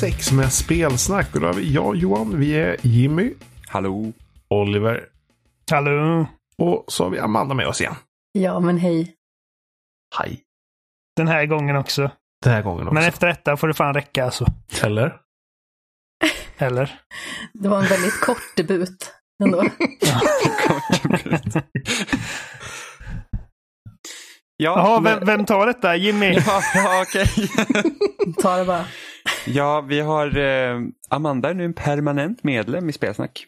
286 med spelsnack. Och då har vi jag Johan, vi är Jimmy, Hallå. Oliver Hallå! och så har vi Amanda med oss igen. Ja, men hej. Hej. Den här gången också. Den här gången också. Men efter detta får det fan räcka alltså. Eller? Eller? Det var en väldigt kort debut ändå. Ja, Jaha, men- vem, vem tar detta? Jimmy? Ja, ja okej. Ta det bara. Ja, vi har eh, Amanda är nu en permanent medlem i Spelsnack.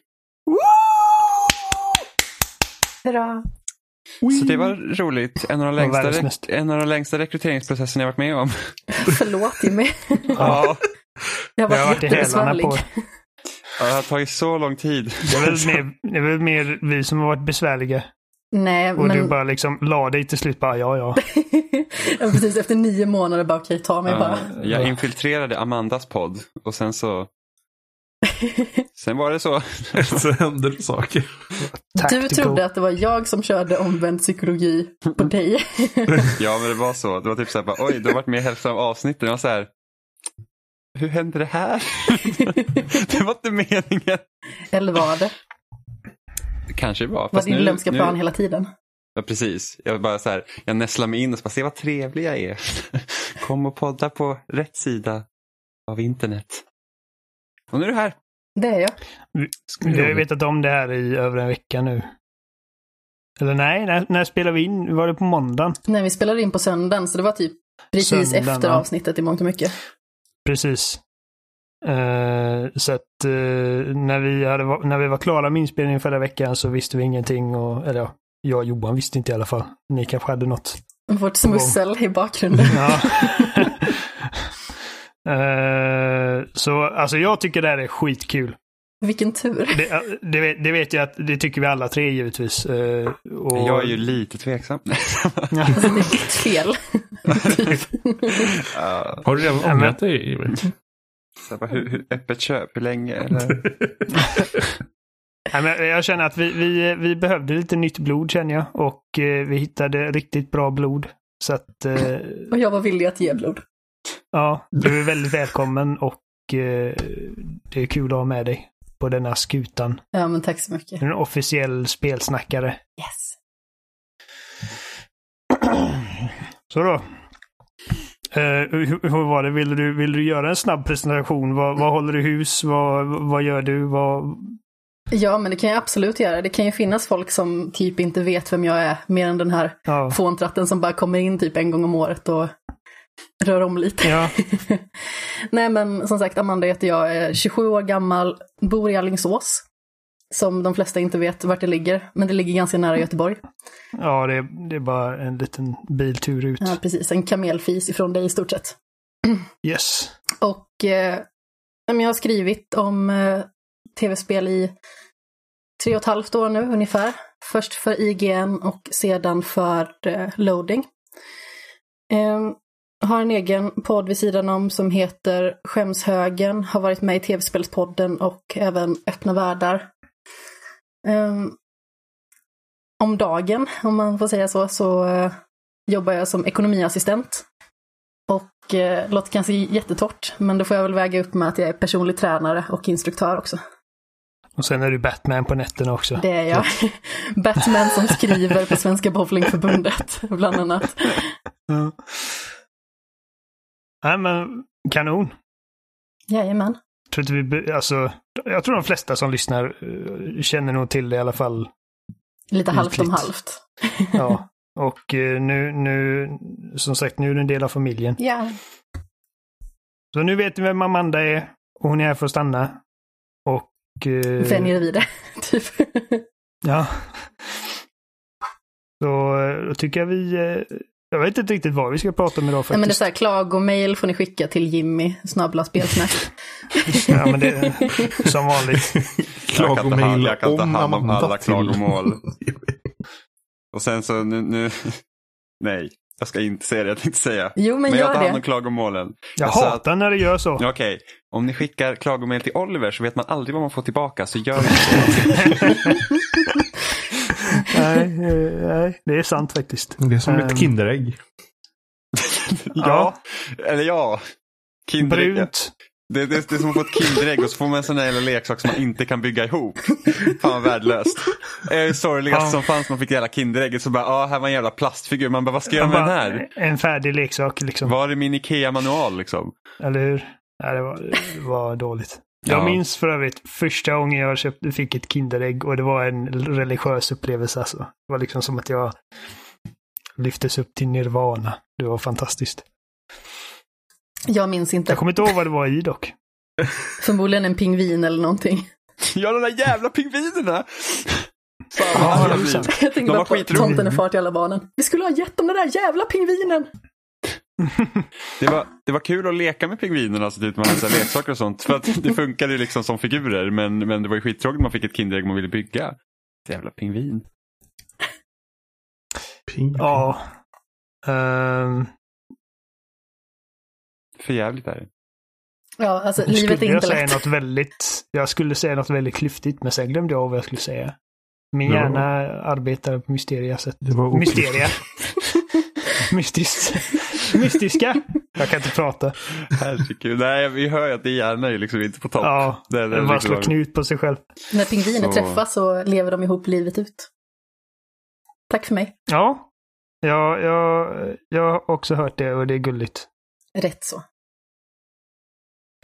Hurra. Så det var roligt. En av de längsta, mest. en av de längsta rekryteringsprocesserna jag varit med om. Förlåt Jimmy. Ja, Jag har varit jättebesvärlig. på. det har tagit så lång tid. Det är väl mer, det är väl mer vi som har varit besvärliga. Nej, Och du men bara liksom la dig till slut bara ja, ja. ja, precis efter nio månader bara okej, ta mig bara. Ja, jag infiltrerade Amandas podd och sen så... Sen var det så. Så händer det saker. Du trodde att det var jag som körde omvänd psykologi på dig. Ja, men det var så. Det var typ så här, bara, oj, du har varit med i hälften av avsnitten. Jag var så här, hur hände det här? det var inte meningen. Eller var det? Kanske det var. Var din nu- lömska nu- plan hela tiden? Ja, precis. Jag bara så här, jag nästlar mig in och så bara, se vad trevlig jag är. Kom och podda på rätt sida av internet. Och nu är du här. Det är jag. Vi har ju vetat om det här i över en vecka nu. Eller nej, när, när spelade vi in? Var det på måndagen? Nej, vi spelade in på söndagen, så det var typ precis Söndagen, efter ja. avsnittet i mångt och mycket. Precis. Eh, så att eh, när, vi hade, när vi var klara med inspelningen förra veckan så visste vi ingenting. Och, eller ja, jag och Johan visste inte i alla fall. Ni kanske hade något. Vårt smussel i bakgrunden. Ja. Eh, så alltså jag tycker det här är skitkul. Vilken tur. Det, det, vet, det vet jag att det tycker vi alla tre givetvis. Och, Jag är ju lite tveksam. Alltså, det är ditt fel. Har du redan ångrat dig? Så jag bara, hur, hur, öppet köp, hur länge? Eller? Nej, men jag känner att vi, vi, vi behövde lite nytt blod känner jag. Och eh, vi hittade riktigt bra blod. Så att eh, Och jag var villig att ge blod. Ja, du är väldigt välkommen och eh, det är kul att ha med dig på denna skutan. Ja, men tack så mycket. En officiell spelsnackare. Yes. Så då. Eh, hur, hur var det? Vill du, vill du göra en snabb presentation? Vad, vad håller du hus? Vad, vad gör du? Vad... Ja, men det kan jag absolut göra. Det kan ju finnas folk som typ inte vet vem jag är, mer än den här Ja. fåntratten som bara kommer in typ en gång om året och rör om lite. Ja. Nej, men som sagt, Amanda heter jag, är 27 år gammal, bor i Alingsås. Som de flesta inte vet vart det ligger, men det ligger ganska nära Göteborg. Ja, det, är- det är bara en liten biltur ut. Ja, precis, en kamelfis ifrån dig i stort sett. Yes. Och eh, jag har skrivit om eh, tv-spel i tre och ett halvt år nu ungefär. Först för IGN och sedan för eh, Loading. Eh, har en egen podd vid sidan om som heter Skämshögen. Har varit med i tv-spelspodden och även Öppna världar. Eh, om dagen, om man får säga så, så eh, jobbar jag som ekonomiassistent och eh, låter kanske jättetorrt, men det får jag väl väga upp med att jag är personlig tränare och instruktör också. Och sen är du Batman på nätterna också. Det är jag. Batman som skriver på Svenska Bowlingförbundet, bland annat. Ja. Nej, men kanon. Jajamän. Tror inte vi, alltså, jag tror de flesta som lyssnar eh, känner nog till det i alla fall. Lite halvt om halvt. Ja. Och eh, nu, nu, som sagt, nu är du en del av familjen. Ja. Så nu vet ni vem Amanda är och hon är här för att stanna. Och... Eh, Vänjer vid det, typ. Ja. Så eh, då tycker jag vi... Jag vet inte riktigt vad vi ska prata om idag faktiskt. men det är så här, klagomail får ni skicka till Jimmy, snabbla spelsnack. Ja, men det är som vanligt. Jag Klagomail jag kan om hand om alla klagomål. Och sen så nu, nu... Nej, jag ska inte säga det jag tänkte säga. Jo, men jag gör tar hand om det. klagomålen. Jag att- hatar när det gör så. Okej, om ni skickar klagomål till Oliver så vet man aldrig vad man får tillbaka, så gör inte. Nej, eh, nej, det är sant faktiskt. Det är som Ehm. ett Kinderägg. ja, eller ja. Kinderägg. Brunt. Det, det, det är som att få ett Kinderägg och så får man en sån där leksak som man inte kan bygga ihop. Fan vad värdelöst. Det sorgligaste Ja. som fanns man fick det jävla Kinderägget så bara, ja här var en jävla plastfigur. Man bara, vad ska jag göra med den här? En färdig leksak liksom. Var är min Ikea-manual liksom? Eller hur? Nej, det var, det var dåligt. Jag Ja. minns för övrigt första gången jag köpte, fick ett Kinderägg och det var en religiös upplevelse. Alltså. Det var liksom som att jag lyftes upp till nirvana. Det var fantastiskt. Jag minns inte. Jag kommer inte ihåg vad det var i dock. Förmodligen en pingvin eller någonting. Ja de där jävla pingvinerna! Fan Ja, jag. Jag tänkte bara på tomten är far till alla barnen. Vi skulle ha gett dem den där jävla pingvinen! Det var, det var kul att leka med pingvinerna, så typ man hade leksaker och sånt. För att det funkade ju liksom som figurer, men, men det var ju skittråkigt man fick ett Kinderägg man ville bygga. Jävla pingvin. Ping. Ja. Ehm, För jävligt är det. Ja, alltså livet är skulle jag inte säga lätt. något väldigt, jag skulle säga något väldigt klyftigt, men sen glömde jag vad jag skulle säga. Min Ja. hjärna arbetar på mysteria sätt. Det var oklyftigt. Mysteria. Mystiskt. Mystiska. Jag kan inte prata. Herregud. Nej, vi hör ju att det gärna är liksom inte på topp. Ja, Det är- det är bara liksom- slå knut på sig själv. När pingviner Så- träffas så lever de ihop livet ut. Tack för mig. Ja, ja jag, jag har också hört det och det är gulligt. Rätt så.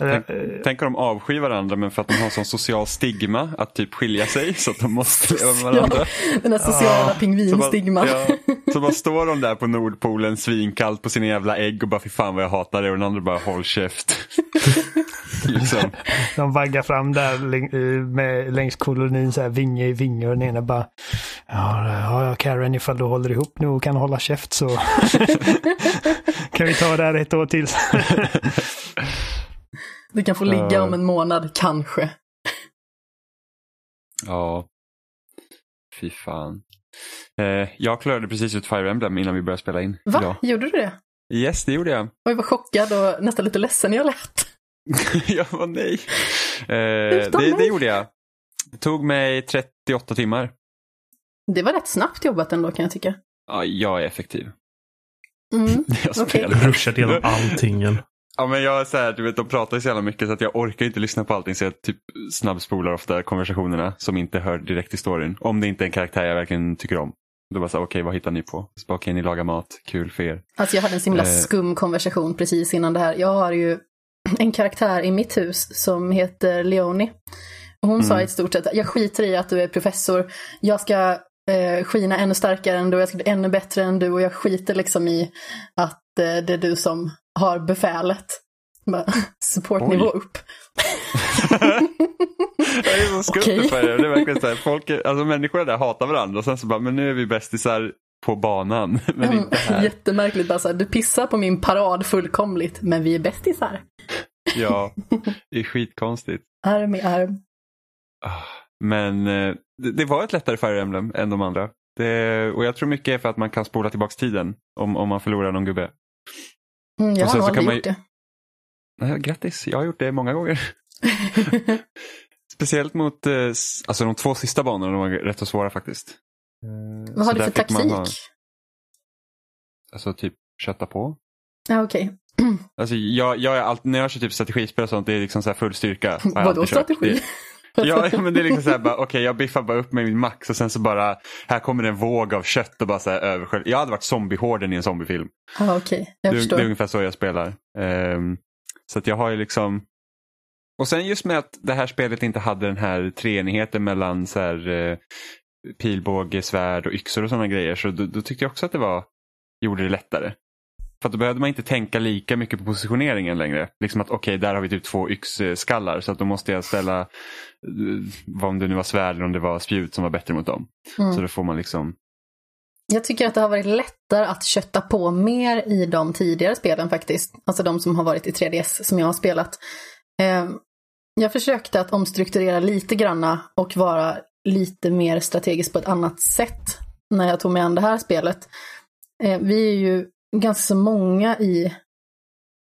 Tänk- eh, Tänk om de avskyr varandra men för att de har sån social stigma att typ skilja sig så att de måste leva med varandra. Ja, den här sociala Ja, Så bara, pingvinstigman. ja, så bara står de där på Nordpolen svinkallt på sina jävla ägg och bara fy fan vad jag hatar det och den andra bara håll käft. liksom. de vaggar fram där eh, med, längs kolonin så här vinge i vinge och den ena bara Ja, ja, ja Karen, ifall du håller ihop nu och kan hålla käft så kan vi ta det här ett år till. Du kan få ligga Ja. om en månad, kanske. Ja, fy fan. Eh, jag klarade precis ut Fire Emblem innan vi började spela in. Va? Ja. Gjorde du det? Yes, det gjorde jag. Oj, vad chockad och nästan lite ledsen jag lät. jag var nej. Eh, Utan det, det gjorde jag. Det tog mig 38 timmar. Det var rätt snabbt jobbat ändå kan jag tycka. Ja, jag är effektiv. Mm. Jag spelar. Ruschat igenom allting. Ja, men jag är så här, du vet, de pratar så jävla mycket så att jag orkar inte lyssna på allting så jag typ snabbspolar ofta konversationerna som inte hör direkt till storyn. Om det inte är en karaktär jag verkligen tycker om. Då bara så okej vad hittar ni på? Så bara, okej ni lagar mat, kul för er. Alltså jag hade en så himla Eh. skum konversation precis innan det här. Jag har ju en karaktär i mitt hus som heter Leonie. Och Hon sa Mm. i stort sett, jag skiter i att du är professor. Jag ska eh, skina ännu starkare än du, jag ska bli ännu bättre än du och jag skiter liksom i att eh, det är du som har befälet. Supportnivå upp. Det är så skumt för. Det är verkligen så här, folk, alltså människor där hatar varandra och sen så bara, men nu är vi bästisar på banan. Men inte här. Jättemärkligt bara så här, du pissar på min parad fullkomligt, men vi är bästisar. Ja, det är skitkonstigt. Arm i arm. Ah, Men eh, det, det var ett lättare Fire Emblem än de andra. Det, och jag tror mycket är för att man kan spola tillbaka tiden om, om man förlorar någon gubbe. Mm, jag Och har nog så kan aldrig man gjort ju- det. Nej, grattis, jag har gjort det många gånger. Speciellt mot eh, alltså de två sista banorna, de var rätt så svåra faktiskt. Eh, Vad har så du för man taktik? ha- Alltså typ kötta på. Ja, okej. Alltså, jag, jag är när jag kör typ strategispel och sånt, det är liksom så här full styrka. Vadå strategi? Det, ja, men det är liksom så här, bara, okej jag biffar bara upp med min max och sen så bara, här kommer det en våg av kött och bara så här överskölj. Jag hade varit zombiehorden i en zombiefilm. Okej. Det, Jag är- förstår. det är ungefär så jag spelar. Ehm, så att jag har ju liksom och sen just med att det här spelet inte hade den här treenigheten mellan så här, eh, pilbåge, svärd och yxor och sådana grejer så då, då tyckte jag också att det var, gjorde det lättare. För att då behövde man inte tänka lika mycket på positioneringen längre. Liksom att okej, där har vi typ två yxskallar så att då måste jag ställa, eh, vad om det nu var svärd eller om det var spjut som var bättre mot dem. Mm. Så då får man liksom, Jag tycker att det har varit lättare att kötta på mer i de tidigare spelen faktiskt. Alltså de som har varit i 3DS som jag har spelat. Eh, Jag försökte att omstrukturera lite granna och vara lite mer strategisk på ett annat sätt när jag tog mig an det här spelet. Eh, Vi är ju ganska så många i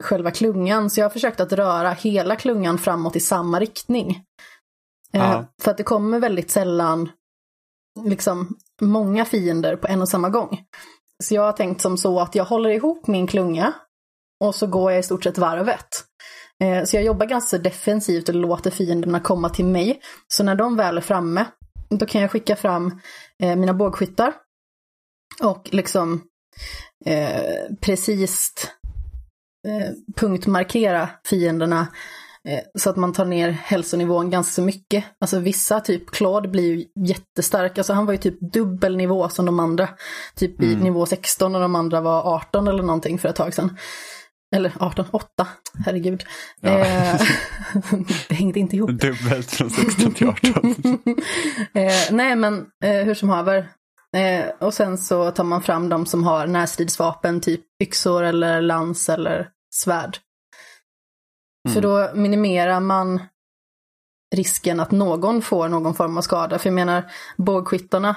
själva klungan så jag har försökt att röra hela klungan framåt i samma riktning. Eh. För att det kommer väldigt sällan liksom många fiender på en och samma gång. Så jag har tänkt som så att jag håller ihop min klunga och så går jag i stort sett varvet. Eh, så jag jobbar ganska defensivt och låter fienderna komma till mig. Så när de väl är framme, då kan jag skicka fram eh, mina bågskyttar. Och liksom eh, precis eh, punktmarkera fienderna eh, så att man tar ner hälsonivån ganska mycket. Alltså vissa, typ Claude blir ju jättestark. Alltså han var ju typ dubbel nivå som de andra. Typ i Mm. nivå 16 och de andra var 18 eller någonting för ett tag sedan. Eller 18, 8, herregud. Ja. Eh, det hängde inte ihop. Dubbelt från 16 till 18. eh, nej, men eh, hur som haver. Eh, och sen så tar man fram de som har närstridsvapen, typ yxor eller lans eller svärd. För då minimerar man risken att någon får någon form av skada. För jag menar, bågskyttarna,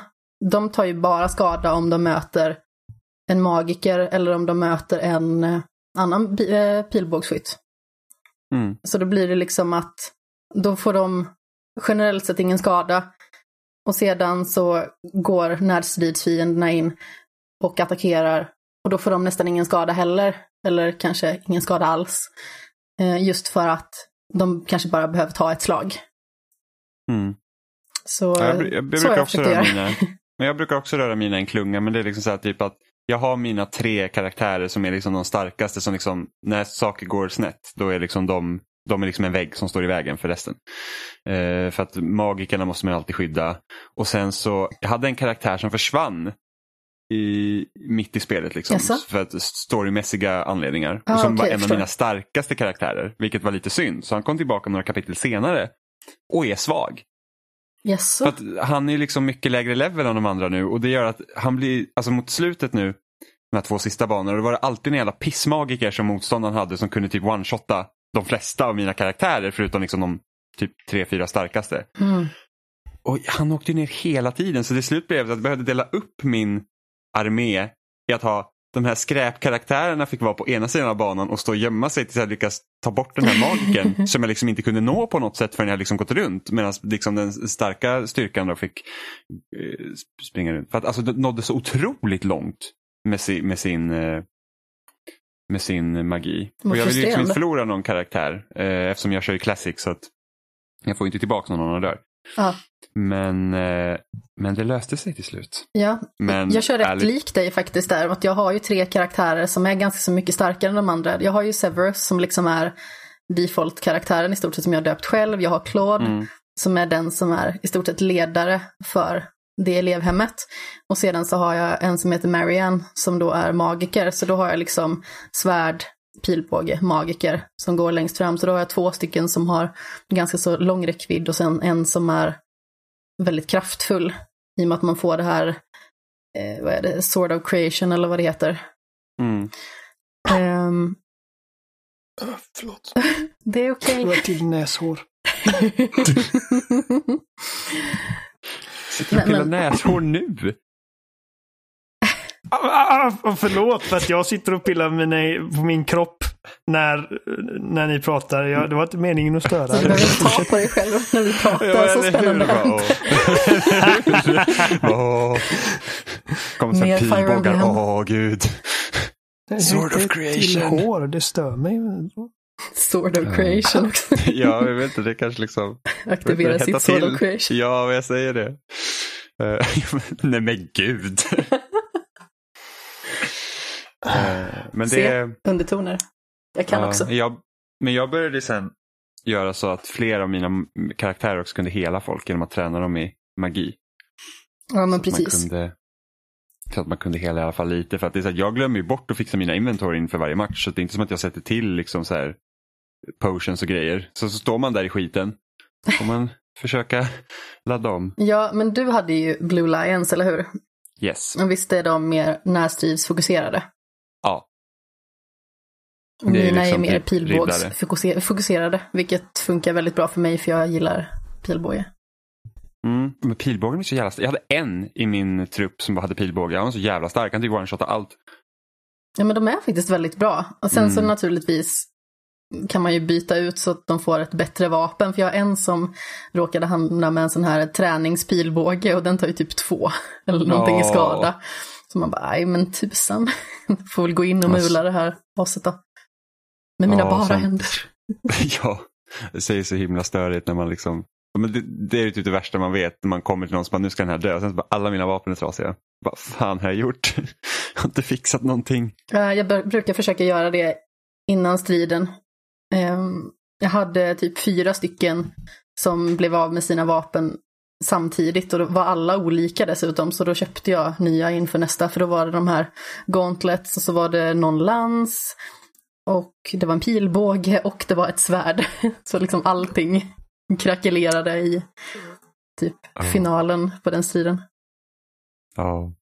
de tar ju bara skada om de möter en magiker eller om de möter en eh, annan eh, pilbågsskytt. Mm. Så då blir det liksom att då får de generellt sett ingen skada. Och sedan så går närstridsfienderna in och attackerar. Och då får de nästan ingen skada heller. Eller kanske ingen skada alls. Eh, just för att de kanske bara behöver ta ett slag. Mm. Så, Ja, jag, jag så brukar har jag också röra mina, men jag brukar också röra mina i en klunga men det är liksom så här typ att jag har mina tre karaktärer som är liksom de starkaste som liksom när saker går snett då är liksom de, de är liksom en vägg som står i vägen för resten. Eh, för att magikerna måste man alltid skydda. Och sen så, jag hade en karaktär som försvann i, mitt i spelet liksom. Jaså? För att storymässiga anledningar. Ah, och som okej, var en av mina starkaste karaktärer. Vilket var lite synd. Så han kom tillbaka några kapitel senare och är svag. Jaså? För att han är liksom mycket lägre level än de andra nu och det gör att han blir, alltså mot slutet nu, de här två sista banorna, då var det alltid en jävla pissmagiker som motståndaren hade som kunde typ one-shotta de flesta av mina karaktärer förutom liksom de typ tre, fyra starkaste. Mm. Och han åkte ner hela tiden så till slut blev det att jag behövde dela upp min armé i att ha de här skräpkaraktärerna fick vara på ena sidan av banan och stå och gömma sig tills jag lyckas ta bort den här magikern som jag liksom inte kunde nå på något sätt förrän jag liksom gått runt medan liksom den starka styrkan då fick eh, springa runt. För att alltså det nådde så otroligt långt med sin, med sin, eh, med sin magi. Vad Och jag vill ju liksom inte förlora någon karaktär eh, eftersom jag kör i Classic så att jag får inte tillbaka någon de dör. Men, eh, men det löste sig till slut. Ja, Men jag kör rätt ärligt- lik dig faktiskt där. Att jag har ju tre karaktärer som är ganska så mycket starkare än de andra. Jag har ju Severus som liksom är default-karaktären i stort sett som jag döpt själv. Jag har Claude Mm. som är den som är i stort sett ledare för det elevhemmet. Och sedan så har jag en som heter Marianne som då är magiker. Så då har jag liksom svärd, pilbåge, magiker som går längst fram. Så då har jag två stycken som har ganska så lång räckvidd och sen en som är väldigt kraftfull. I och med att man får det här, eh, vad är det, Sword of Creation eller vad det heter. Mm. Ehm, Förlåt. det är okej. Det var till näshår. Sitter du och pillar näshår nu? Ah, ah, ah, förlåt för att jag sitter och pillar mina, på min kropp när, när ni pratar. Jag, det var inte meningen att störa. Du behöver ta på dig själv när vi pratar. så spännande är det inte. Åh. Kommer sen Mer pilbågar. Åh gud. Det Sword of creation. Till hår, det stör mig. Sword of Creation också. ja, jag vet inte. Det kanske liksom. Aktivera sitt Sword till. of Creation. Ja, jag säger det. Eh, Nej men gud. Eh, men Se. det... Undertoner. Jag kan Ja, också. Jag, men jag började sen göra så att flera av mina karaktärer också kunde hela folk genom att träna dem i magi. Ja, men Så att precis. Man kunde, så att man kunde hela i alla fall lite. För att det är så att jag glömmer ju bort att fixa mina inventory inför varje match. Så det är inte som att jag sätter till liksom så här potions och grejer. Så, så står man där i skiten. Får man försöka ladda om. Ja, men du hade ju Blue Lions, eller hur? Yes. Och visst är de mer närstridsfokuserade? Ja. Och är mina är liksom mer typ pilbågsfokuserade, vilket funkar väldigt bra för mig för jag gillar pilbåge. Mm. Men pilbågen är så jävla stark. Jag hade en i min trupp som bara hade pilbåge. Han var så jävla stark. Han typ one-shotade allt. Ja, men de är faktiskt väldigt bra. Och sen så Mm. naturligtvis kan man ju byta ut så att de får ett bättre vapen. För jag har en som råkade hamna med en sån här träningspilbåge och den tar ju typ två eller någonting i Ja. skada. Så man bara, nej men tusan. Får väl gå in och Alltså. mula det här aset då. Med mina Ja, bara sant. händer. ja, det säger så himla störigt när man liksom men det, det är ju typ det värsta man vet när man kommer till någon som bara nu ska den här dö och sen så bara alla mina vapen är trasiga. Vad fan har jag gjort? jag har inte fixat någonting. Eh, Jag brukar försöka göra det innan striden. Ehm, Jag hade typ fyra stycken som blev av med sina vapen samtidigt och då var alla olika dessutom så då köpte jag nya inför nästa för då var det de här gauntlets och så var det någon lans och det var en pilbåge och det var ett svärd. Så liksom allting krackelerade i typ Ja. finalen på den striden. Ja.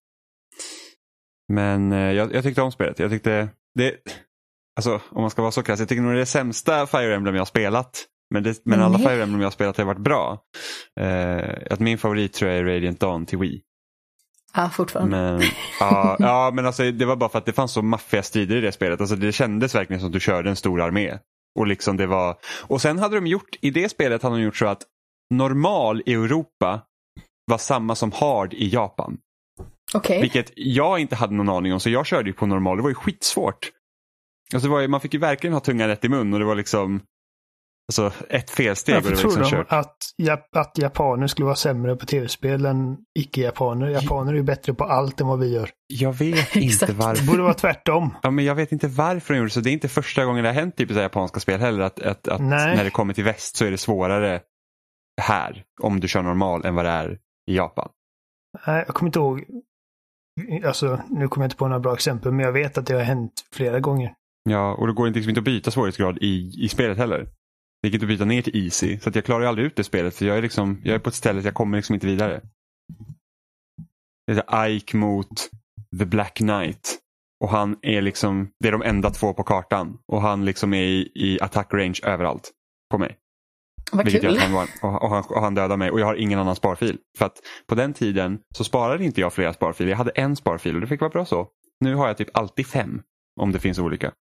Men eh, jag, jag tyckte om spelet. Jag tyckte det, alltså om man ska vara så krass, jag tycker nog det är det sämsta Fire Emblem jag har spelat. Men, det, men alla Nej. Fire Emblem jag har spelat har varit bra. Eh, att min favorit tror jag är Radiant Dawn till Wii. Ja, fortfarande. Men, ja, ja, men alltså, det var bara för att det fanns så maffiga strider i det spelet. Alltså, det kändes verkligen som att du körde en stor armé. Och, liksom det var... och sen hade de gjort, i det spelet hade de gjort så att normal i Europa var samma som hard i Japan. Okej. Vilket jag inte hade någon aning om så jag körde ju på normal. Det var ju skitsvårt. Alltså ju, man fick ju verkligen ha tungan rätt i mun och det var liksom alltså, ett felsteg Varför var tror liksom de kört. att, att japaner skulle vara sämre på tv-spel än icke-japaner? Japaner är ju bättre på allt än vad vi gör. Jag vet inte Exakt. Det varför. borde vara tvärtom. Ja, men jag vet inte varför de gjorde så. Det är inte första gången det har hänt typ i japanska spel heller. Att, att, att när det kommer till väst så är det svårare här om du kör normal än vad det är i Japan. Nej, jag kommer inte ihåg. Alltså, nu kommer jag inte på några bra exempel, men jag vet att det har hänt flera gånger. Ja, och det går inte, liksom inte att byta svårighetsgrad i, i spelet heller. Det gick inte att byta ner till easy. Så att jag klarar ju aldrig ut det spelet. För jag är, liksom, jag är på ett ställe så jag kommer liksom inte vidare. Det är Ike mot The Black Knight. Och han är liksom, det är de enda två på kartan. Och han liksom är i, i attack range överallt på mig. Vad Vilket kul. han, var, och, och, han, och han dödar mig och jag har ingen annan sparfil. För att på den tiden så sparade inte jag flera sparfiler. Jag hade en sparfil och det fick vara bra så. Nu har jag typ alltid fem. Om det finns olika.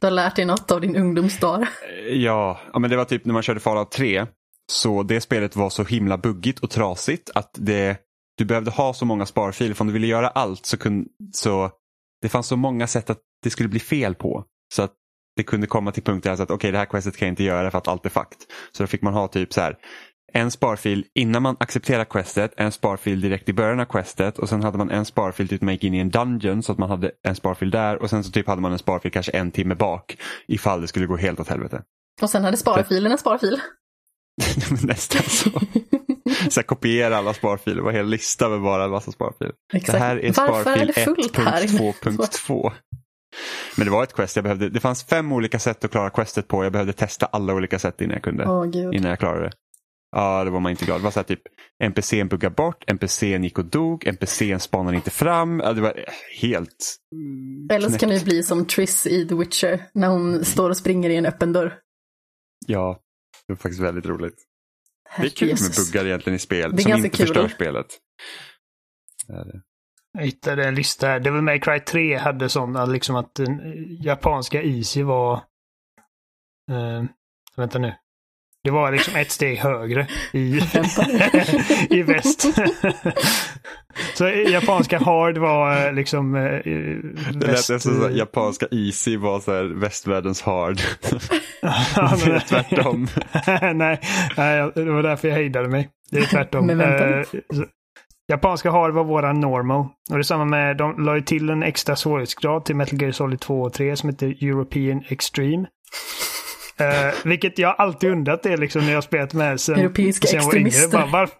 Du har lärt dig något av din ungdomsdag. Eh, Ja, men det var typ när man körde Fallout 3. Så det spelet var så himla buggigt och trasigt att det, du behövde ha så många sparfiler. För om du ville göra allt så kunde, så det fanns så många sätt att det skulle bli fel på. Så att det kunde komma till punkter så att okej det här questet kan jag inte göra för att allt är fucked. Så då fick man ha typ så här en sparfil innan man accepterar questet, en sparfil direkt i början av questet och sen hade man en sparfil typ man gick in i en dungeon så att man hade en sparfil där och sen så typ hade man en sparfil kanske en timme bak ifall det skulle gå helt åt helvete. Och sen hade sparfilen en sparfil. Nästan så. så här, kopiera alla sparfiler, var hela lista med bara en massa sparfiler. Exakt. Det här är sparfil är det fullt här? 1.2.2. Men det var ett quest, jag behövde, det fanns fem olika sätt att klara questet på. Jag behövde testa alla olika sätt innan jag kunde. Gud. Innan jag klarade det. Ja, det var man inte glad. Det var så här typ NPCn buggade bort, NPCn gick och dog, NPCn spanade inte fram. Ja, det var helt... mm, Eller så kan det bli som Triss i The Witcher, när hon står och springer i en öppen dörr. Ja, det var faktiskt väldigt roligt. Det är kul med Herrejösses. buggar egentligen i spel Det är som ganska inte kul. förstör spelet. Det är det. Jag hittade en lista här. Devil May Cry 3 hade sådana, liksom att den japanska Easy var... Eh, vänta nu. Det var liksom ett steg högre i, i väst. Så japanska hard var eh, liksom... eh, Det lät nästan som japanska easy var så här västvärldens hard. Ja, det är tvärtom. nej, nej, det var därför jag hejdade mig. Det är tvärtom. Men vänta Eh, Japanska hard var våra normal. Och det är samma med, de la ju till en extra svårighetsgrad till Metal Gear Solid 2 och 3 som heter European Extreme. Eh, vilket jag alltid undrat det liksom när jag spelat med sen, Europeiska sen jag var yngre. Bara, varför,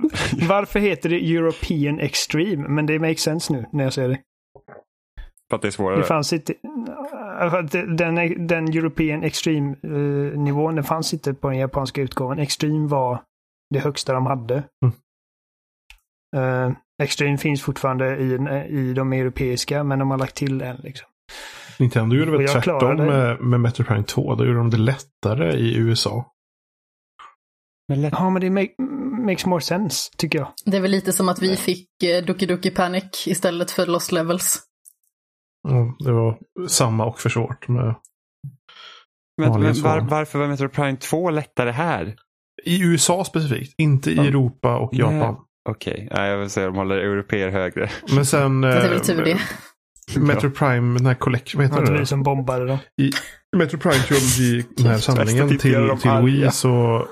varför heter det European Extreme? Men det makes sense nu när jag ser det. För att det är Det svårare. fanns inte... att Den, den European Extreme-nivån, den fanns inte på den japanska utgåvan. Extreme var det högsta de hade. Eh, Extreme finns fortfarande i, i de europeiska, men de har lagt till en. Liksom. Nintendo gjorde väl tvärtom med, med Metro Prime 2. Då gjorde de det lättare i USA. Men lätt- Ja, men det make, makes more sense, tycker jag. Det är väl lite som att vi fick eh, Doki Doki Panic istället för Lost Levels. Ja, det var samma och för svårt. Med, Men, men var, varför var Metro Prime 2 lättare här? I USA specifikt, inte i Ja. Europa och. Japan. Okej, okay. jag vill säga de håller europeer högre. Men sen... Det är väl eh, tur det. Metro Prime, den här collection, vad heter det det? vi som bombade dem? I Metro Prime Trilogy, den här samlingen tidigare till, till. Wii så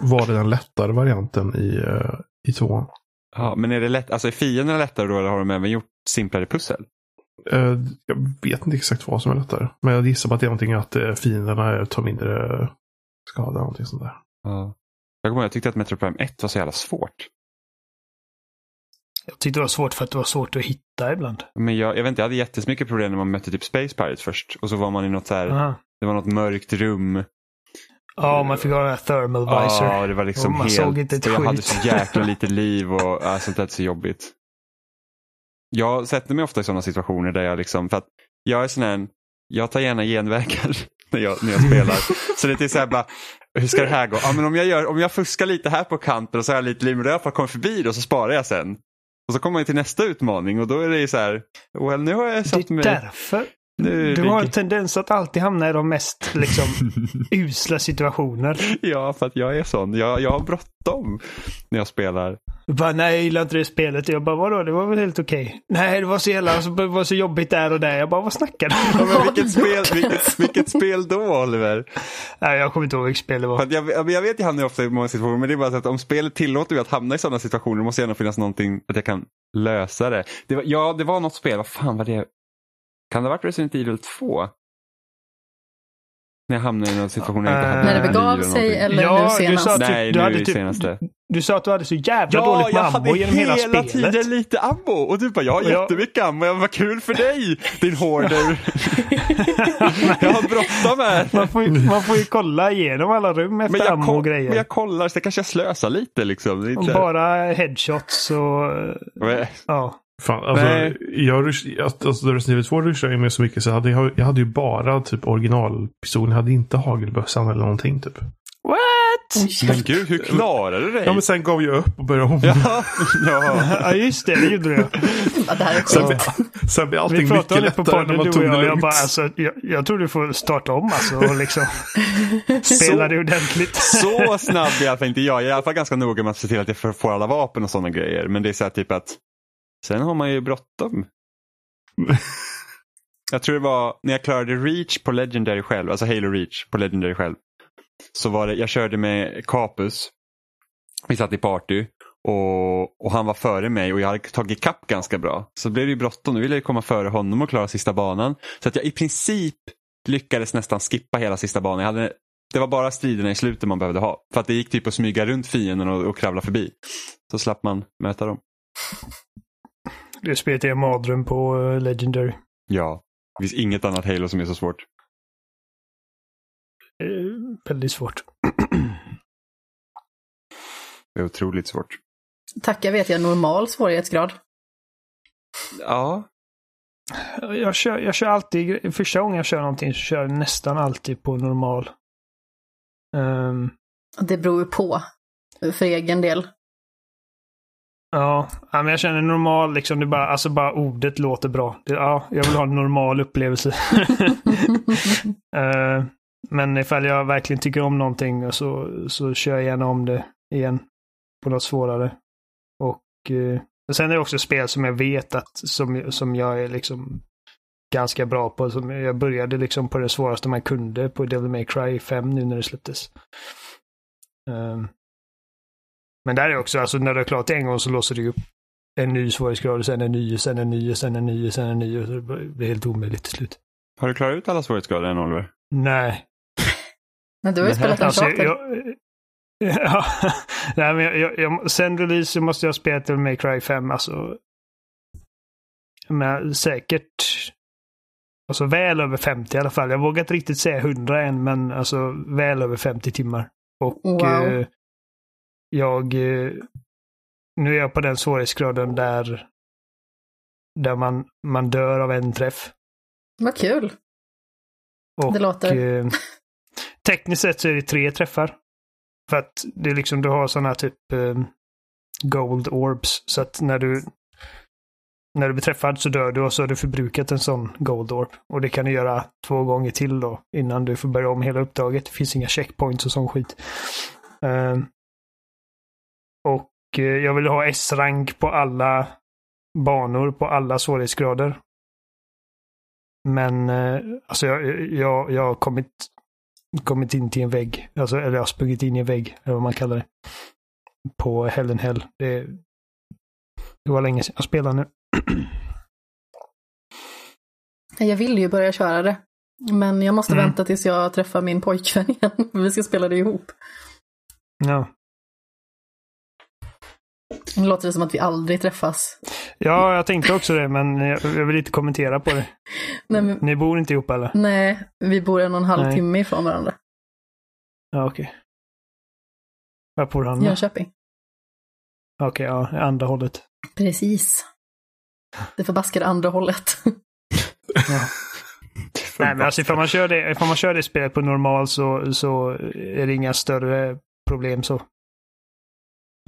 var det den lättare varianten i, uh, i tvåan. Ja, men är det lätt, alltså är fienderna lättare då eller har de även gjort simplare pussel? Eh, jag vet inte exakt vad som är lättare. Men jag gissar på att det är någonting att uh, fienderna tar mindre skada. Någonting sånt där. Ja. Jag kommer ihåg, jag tyckte att Metro Prime 1 var så jävla svårt. Jag tyckte det var svårt för att det var svårt att hitta ibland. Men jag, jag vet inte, jag hade jättemycket problem när man mötte typ Space Pirates först. Och så var man i något så här, Aha. det var något mörkt rum. Ja, man fick ha den här thermal visor. Ja, det var liksom man helt... såg inte ett jag hade skit. så jäkla lite liv och äh, sånt där är så jobbigt. Jag sätter mig ofta i sådana situationer där jag liksom, för att jag är sån här, jag tar gärna genvägar när jag, när jag spelar. så det är så här bara, hur ska det här gå? Ja, men om, jag gör, om jag fuskar lite här på kanten och så har jag lite liv, men då har jag fått komma förbi det och så sparar jag sen. Och så kommer man till nästa utmaning och då är det ju så här, well, nu har jag Det satt är mig... därför Nu, du har en tendens att alltid hamna i de mest liksom, usla situationer. Ja, för att jag är sån. Jag, jag har bråttom när jag spelar. Bara, nej jag gillar inte det spelet. Jag bara, vadå? Det var väl helt okej. Nej, det var så jävla, det var så jobbigt där och där. Jag bara, vad snackar du Ja, om? men vilket, spel, vilket, vilket spel då, Oliver? Nej, jag kommer inte ihåg vilket spel det För var. att jag, jag vet jag hamnar ofta i många situationer, men det är bara så att om spelet tillåter mig att hamna i sådana situationer måste gärna finnas någonting att jag kan lösa det. det var, ja, det var något spel, vad fan var det? Kan det ha varit Resident Evil 2? När jag hamnade i någon situation jag inte Äh, hade När det begav sig eller Ja, nu du senast? sa typ- Nej, du nu hade typ- senaste. Du sa att du hade så jävla Ja, dåligt jag med ammo hade genom hela hela spelet. tiden lite ammo och du bara, jag har jag- jättemycket ammo, jag vad kul för dig din hoarder. jag har bråttom här. Man får, ju, man får ju kolla igenom alla rum Men efter jag, ammo och grejer. men jag kollar så kanske jag slösar lite liksom. Bara headshots och... Men- Ja. Fan, alltså, Nej. jag alltså, Resident Evil 2 rushade jag med så mycket så jag hade, jag, hade ju bara typ originalpistolen. Jag hade inte hagelbössan eller någonting typ. What? Men gud, hur klarar du dig? Ja men sen gav jag upp och började om. Ja, ja. Ja, just det. Det gjorde du. Ja, det här är Sen, blir, sen blir allting mycket lättare när man du tog och det jag. Jag, lugnt. bara, alltså, jag, jag tror du får starta om alltså och liksom spela det ordentligt. Så snabb i alla fall inte jag. Jag är i alla fall ganska noga med att se till att jag får alla vapen och sådana grejer. Men det är så här typ att sen har man ju bråttom. Jag tror det var när jag klarade Reach på Legendary själv, alltså Halo Reach på Legendary själv. Så var det, jag körde med Capus. Vi satt i party och, och han var före mig och jag hade tagit kapp ganska bra. Så blev det ju bråttom, nu ville jag komma före honom och klara sista banan. Så att jag i princip lyckades nästan skippa hela sista banan. Jag hade, det var bara striderna i slutet man behövde ha. För att det gick typ att smyga runt fienden och, och kravla förbi. Så slapp man möta dem. Det spelet är en mardröm på eh, Legendary. Ja, det finns inget annat Halo som är så svårt. Eh, väldigt svårt. Det är otroligt svårt. Tacka vet jag normal svårighetsgrad. Ja, Jag kör, jag kör alltid, första gången jag kör någonting så kör jag nästan alltid på normal. Ehm, Det beror ju på. För egen del ja, men jag känner normal liksom, det bara, alltså bara ordet låter bra. Det, ja, jag vill ha en normal upplevelse. uh, men ifall jag verkligen tycker om någonting så, så kör jag gärna om det igen. På något svårare. Och eh, sen är det också spel som jag vet att som, som jag är liksom ganska bra på. Som jag började liksom på det svåraste man kunde på Devil May Cry 5 nu när det släpptes. Uh, men där är också, alltså när du har klarat det en gång så låser du upp en ny svårighetsgrad, sen en ny, sen en ny, sen en ny, sen en ny. Och så det blir helt omöjligt till slut. har du klarat ut alla svårighetsgrader än Oliver? Nej. Men du har ju spelat Alltså, Uncharted. jag, ja, nej, men jag, jag, jag, sen release så måste jag ha spelat May Cry 5. Alltså, men säkert alltså, väl över 50 i alla fall. Jag vågar inte riktigt säga 100 än, men alltså väl över 50 timmar. Och Wow. eh, jag... Eh, nu är jag på den svårighetsgraden där, där man, man dör av en träff. Vad kul. Och, Det låter- Eh, tekniskt sett så är det tre träffar. För att det är liksom, du har sådana typ eh, gold orbs. Så att när du när du blir träffad så dör du och så har du förbrukat en sån gold orb. Och det kan du göra två gånger till då innan du får börja om hela uppdraget. Det finns inga checkpoints och sån skit. Eh, och eh, jag vill ha S-rank på alla banor på alla svårighetsgrader. Men eh, alltså jag, jag, jag har kommit, kommit in till en vägg. Alltså, eller jag har sprungit in i en vägg, eller vad man kallar det. På Hell and Hell. Det, det var länge sedan jag spelade nu. Jag vill ju börja köra det. Men jag måste Mm. vänta tills jag träffar min pojkvän igen. Vi ska spela det ihop. Ja. Nu låter det som att vi aldrig träffas. ja, jag tänkte också det, men jag, vill inte kommentera på det. Nej, men, Ni bor inte ihop eller? nej vi bor en och en halv Nej. timme ifrån varandra. Ja, okej. Var bor han? Jönköping. Okej, ja, andra hållet. Precis. Det förbaskade andra hållet. Ja. Nej, men alltså ifall man kör det, ifall man kör det spelet på normal så, så är det inga större problem så.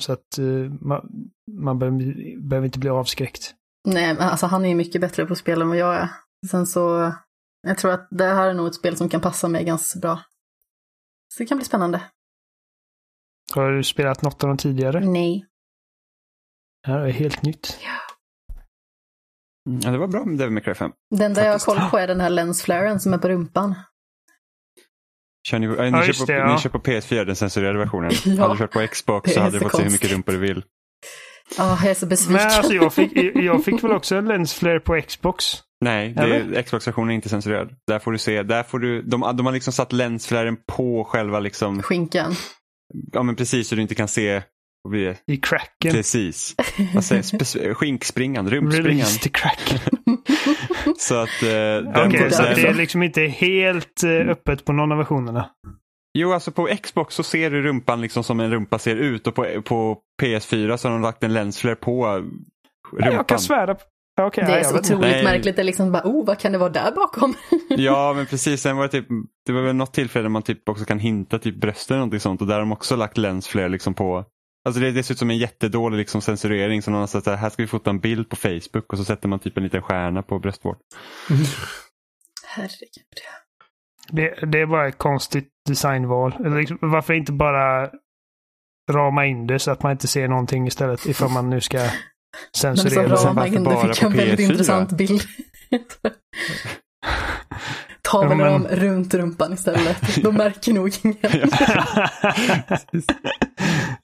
Så att eh, man, man behöver, behöver inte bli avskräckt. Nej, men alltså han är ju mycket bättre på spel än vad jag är. Sen så, jag tror att det här är nog ett spel som kan passa mig ganska bra. Så det kan bli spännande. Har du spelat något av dem tidigare? Nej. Det här är helt nytt. Mm, Ja, det var bra med Devil May Cry 5. Det enda jag har koll på är den här lensflaren som är på rumpan. Kör ni, äh, ni, Ja, kör på, det, ja. ni kör på PS4, den censurerade versionen. Ja. Hade du kört på Xbox så hade du fått se hur mycket rumpor du vill. Ja, jag är så besviken. Men alltså jag fick, jag fick väl också en lensflare på Xbox. Nej, det är, Xbox-versionen är inte censurerad. Där får du se, där får du, de, de har liksom satt länsflären på själva liksom, Skinkan. ja men precis så du inte kan se, det? I cracken. Precis. Vad säger Skinkspringan, rumpspringan. Release the crack. Så att, eh, den, Okej, så den, att det är liksom inte helt eh, öppet på någon av versionerna. Jo, alltså på Xbox så ser du rumpan liksom som en rumpa ser ut och på, på PS4 så har de lagt en länsflare på rumpan. Jag kan svära. på- Okej, Det är så otroligt Nej. märkligt. Det är liksom bara, oh, vad kan det vara där bakom? Ja, men precis. Sen var det, typ, det var väl något tillfälle där man typ också kan hinta typ brösten eller någonting sånt och där har de också lagt länsflare liksom på. Alltså det, det ser ut som en jättedålig liksom censurering som någon sagt så här, här ska vi fota en bild på Facebook och så sätter man typ en liten stjärna på bröstvård. Herregud. Det, det är bara ett konstigt designval. Eller liksom, varför inte bara rama in det så att man inte ser någonting istället ifall man nu ska som censurera. sen ramar varför in det bara fick en på väldigt PS4? intressant bild. Ta väl Ja, men- dem runt rumpan istället. De märker nog ingen.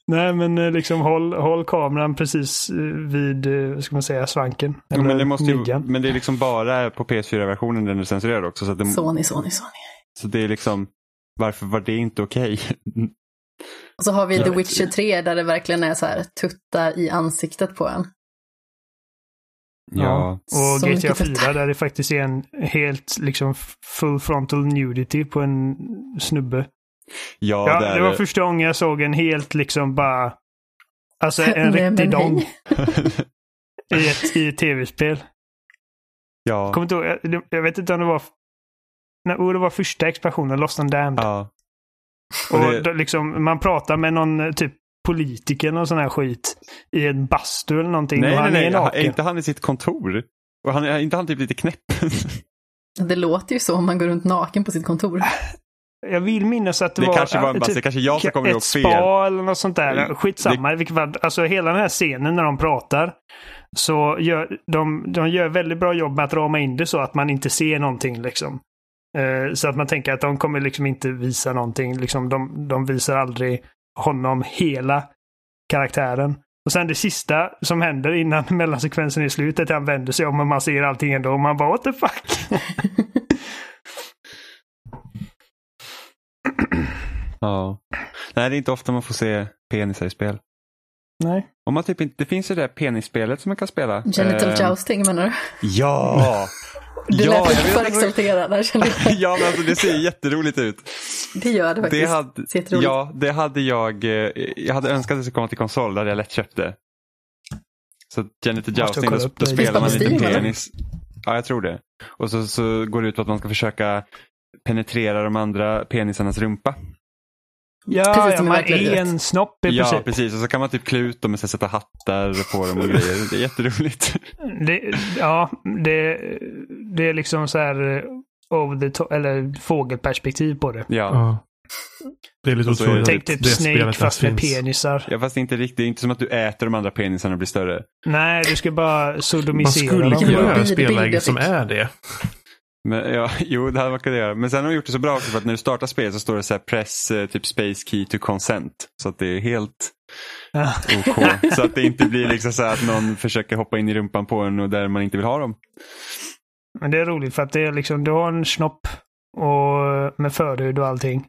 Nej, men eh, liksom håll, håll kameran precis eh, vid, eh, ska man säga, svanken. Jo, Eller men, det måste ju, men det är liksom bara på PS4-versionen den är censurerad också. Så, att det, Sony, Sony, Sony. så det är liksom, varför var det inte okej? Och så har vi Jag The Witcher 3 där det verkligen är så här tutta i ansiktet på en. ja. Och Så GTA mycket 4 tuttar. där det faktiskt är en helt liksom full frontal nudity på en snubbe. Ja, Ja, där, det var första gången jag såg en helt liksom bara... Alltså en Nej, riktig dong i ett, i ett tv-spel. ja. Kommer inte ihåg, jag, jag vet inte om det var... Nej, oh, det var första expansionen, Lost and Damned. ja. och och det- då liksom, man pratar med någon eh, typ politiker och sån här skit i en bastu eller någonting. Nej, och han nej, är nej. naken. Är inte han i sitt kontor? Och han, är inte han typ lite knäpp? Det låter ju så om man går runt naken på sitt kontor. Jag vill minnas att det, Det var... kanske var en äh, bastu, det kanske jag som kommer ett ihåg fel. spa eller något sånt där. Det- Skitsamma. i vilket fall. Alltså hela den här scenen när de pratar. Så gör de, de gör väldigt bra jobb med att rama in det så att man inte ser någonting liksom. Eh, så att man tänker att de kommer liksom inte visa någonting. Liksom, de, de visar aldrig honom hela karaktären. Och sen det sista som händer innan mellansekvensen är slut är att han vänder sig om och man ser allting ändå. Och man bara what the fuck? Ja. Nej, det är inte ofta man får se penisar i spel. Nej. Om man typ inte, det finns ju det här penisspelet som man kan spela. Genital Eh, jousting menar du? Ja! Du ja, lät lite vet för exalterad där kände jag. ja, men alltså det ser jätteroligt ut. Det gör det faktiskt. Det hade, Det ja, det hade jag. eh, Jag hade önskat att det skulle komma till konsol, hade jag lätt köpt det. Så Genital Jousting, då, då spelar man lite penis. Ja, jag tror det. Och så, så går det ut på att man ska försöka penetrera de andra penisarnas rumpa. Ja, Precis ja man är en snopp i Ja, princip. precis. Och så kan man typ klä ut dem och sätta hattar på dem och grejer. Det är jätteroligt. Det, ja, det, det är liksom så här eh, over the top, eller fågelperspektiv på det. Ja. Ja. Det är lite är det otroligt. Tänk typ det Snake fast med finns. penisar. ja, fast inte riktigt. Det är inte som att du äter de andra penisarna och blir större. Nej, du ska bara Man sodomisera skulle dem. kunna Det var göra spelläge som är det. Men, ja, jo, det hade man kunnat göra. Men sen har de gjort det så bra också för att när du startar spelet så står det så här press eh, typ space key to consent. Så att det är helt Ja. OK. så att det inte blir liksom så här att någon försöker hoppa in i rumpan på en och där man inte vill ha dem. Men det är roligt för att det är liksom, du har en snopp och med förhud och allting.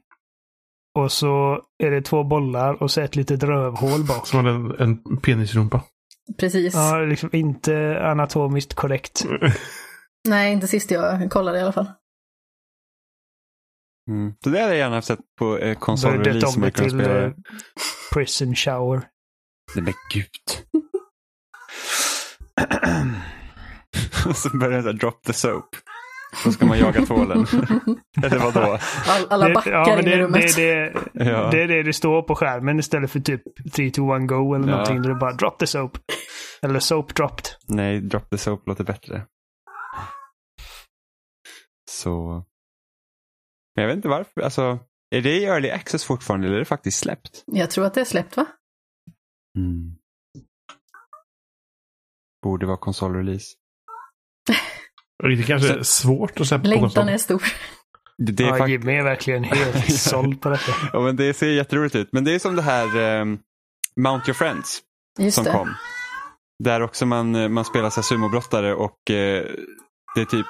Och så är det två bollar och så ett litet rövhål bak. Som hade en, en penisrumpa. Precis. Ja, liksom inte anatomiskt korrekt. Nej, inte sist jag kollade i alla fall. Mm. Så det hade jag gärna sett på eh, konsolrelease om som det jag kunde till spela. eh, prison shower. Nej men gud. Och så börjar det så här, drop the soap. Då ska man jaga tvålen. Eller vadå? All, alla Det- backar ja, men in i det, rummet. det, det, Ja. det är det det står på skärmen istället för typ 3, 2, 1, go eller Ja. någonting. Där det bara drop the soap. Eller soap dropped. Nej, drop the soap låter bättre. Så. Men jag vet inte varför. Alltså, är det i early access fortfarande eller är det faktiskt släppt? Jag tror att det är släppt va? Mm. Borde vara konsolrelease. Det kanske är svårt att släppa på Längtan konsol. är stor. Det, det är ja, Jimmy är verkligen helt såld på detta. ja, men det ser jätteroligt ut. Men det är som det här ehm, Mount Your Friends Just som det. kom. Där också man, eh, man spelar sumobrottare och eh, det är typ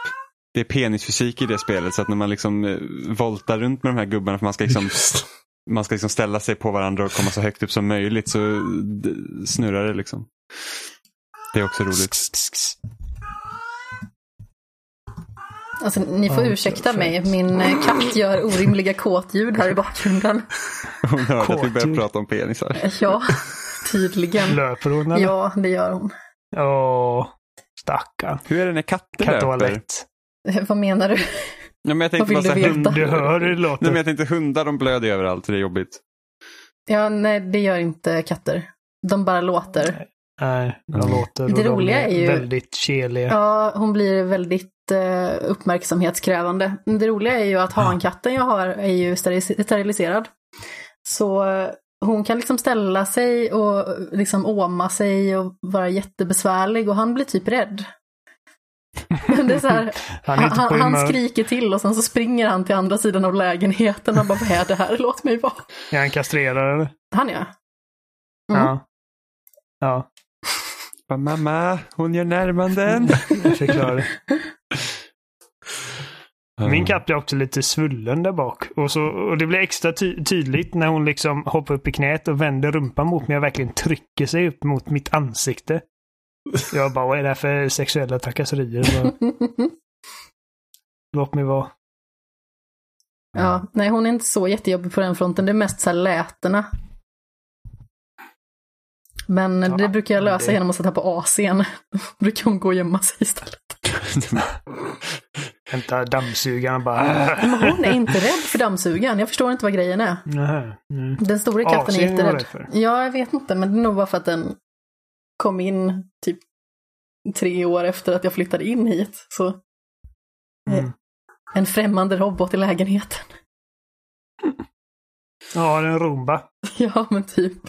det är penisfysik i det spelet så att när man liksom eh, voltar runt med de här gubbarna för man ska liksom Just. man ska liksom ställa sig på varandra och komma så högt upp som möjligt så d- snurrar det liksom. Det är också roligt. Alltså, ni får Ja, ursäkta mig, min eh, katt gör orimliga kåtljud här i bakgrunden. Hon hörde att vi började prata om penisar. Ja, tydligen. Löper hon eller? Ja, det gör hon. Åh, stackarn. Hur är det när katter löper? Kattoalett. Vad menar du? Ja, men jag tänkte Vad vill du här, veta? hund... Du hör hur det Nej, men jag tänkte hundar de blöder överallt så det är jobbigt. Ja, nej, det gör inte katter. De bara låter. Nej, de Mm. låter Det och de roliga är ju- väldigt keliga. Ja, hon blir väldigt eh, uppmärksamhetskrävande. Men Det roliga är ju att hankatten jag har är ju sterilis- steriliserad. Så eh, hon kan liksom ställa sig och liksom åma sig och vara jättebesvärlig och han blir typ rädd. Det är så här, Han är han, han skriker till och sen så springer han till andra sidan av lägenheten och bara vad är det här? Låt mig vara. Är han kastrerad eller? Han ja. Mm. Ja. Ja, Bara, Mamma, hon gör närmanden. jag förklarar det. Min katt blir också lite svullen där bak. Och, så, och det blir extra ty tydligt när hon liksom hoppar upp i knät och vänder rumpan mot mig och verkligen trycker sig upp mot mitt ansikte. Jag bara, vad är det här för sexuella trakasserier? Låt mig vara. Ja, nej hon är inte så jättejobbig på den fronten. Det är mest så här lätena. Men Ja, det brukar jag lösa det- genom att sätta på AC'n. Då brukar hon gå och gömma sig istället. Hämta dammsugaren och bara... Men hon är inte rädd för dammsugaren. Jag förstår inte vad grejen är. Nähä, mm. Den stora katten är jätterädd. Ja, jag vet inte, men det är nog bara för att den kom in typ tre år efter att jag flyttade in hit. Så Mm. en främmande robot i lägenheten. Ja, det är en Roomba. Ja, men typ.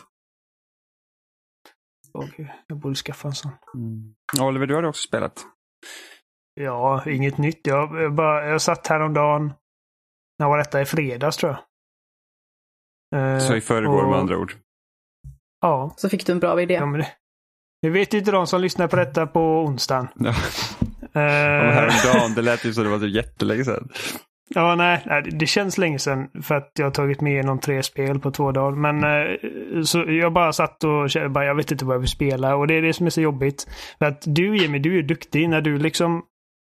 Okej, jag borde skaffa en sån. Mm. Oliver, du har också spelat. Ja, inget nytt. Jag, jag, bara, jag satt häromdagen. När var detta? I fredags tror jag. Eh, Så i förrgår och- med andra ord. Ja, Så fick du en bra idé. ja men det, det vet ju inte de som lyssnar på detta på onsdagen. Ja. Och häromdagen, det lät ju som det var så jättelänge sedan. ja, nej, nej, det- känns länge sedan för att jag har tagit med igenom tre spel på två dagar. Men eh, så jag bara satt och kände bara, jag vet inte vad jag vill spela och det är det som är så jobbigt. För att du Jimmy, du är duktig när du liksom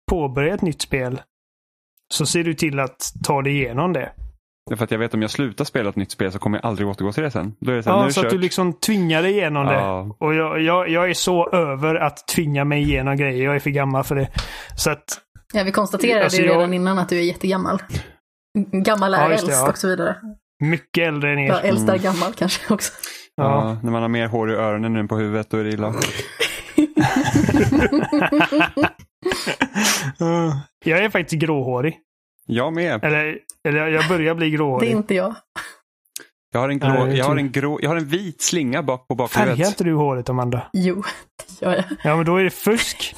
påbörjar ett nytt spel. Så ser du till att ta dig igenom det. För att jag vet om jag slutar spela ett nytt spel så kommer jag aldrig återgå till det sen. Då är det är Ja, det så att kört. du liksom tvingar dig igenom det. Ja. Och jag, jag, jag är så över att tvinga mig igenom grejer. Jag är för gammal för det. Så att, Ja, vi konstaterade Alltså, ju jag- redan innan att du är jättegammal. Gammal är Ja, det, äldst ja. och så vidare. mycket äldre än er. Ja, äldst är Mm. gammal kanske också. Ja. Ja, när man har mer hår i öronen än på huvudet, då är det illa. Jag är faktiskt gråhårig. Jag med. Eller, eller jag börjar bli Det är inte jag. Jag har en, grå, Nej, jag har typ. en, grå, jag har en vit slinga bak på Färgar bakhuvudet. inte du håret Amanda? Jo, det gör jag. Ja, men då är det fusk.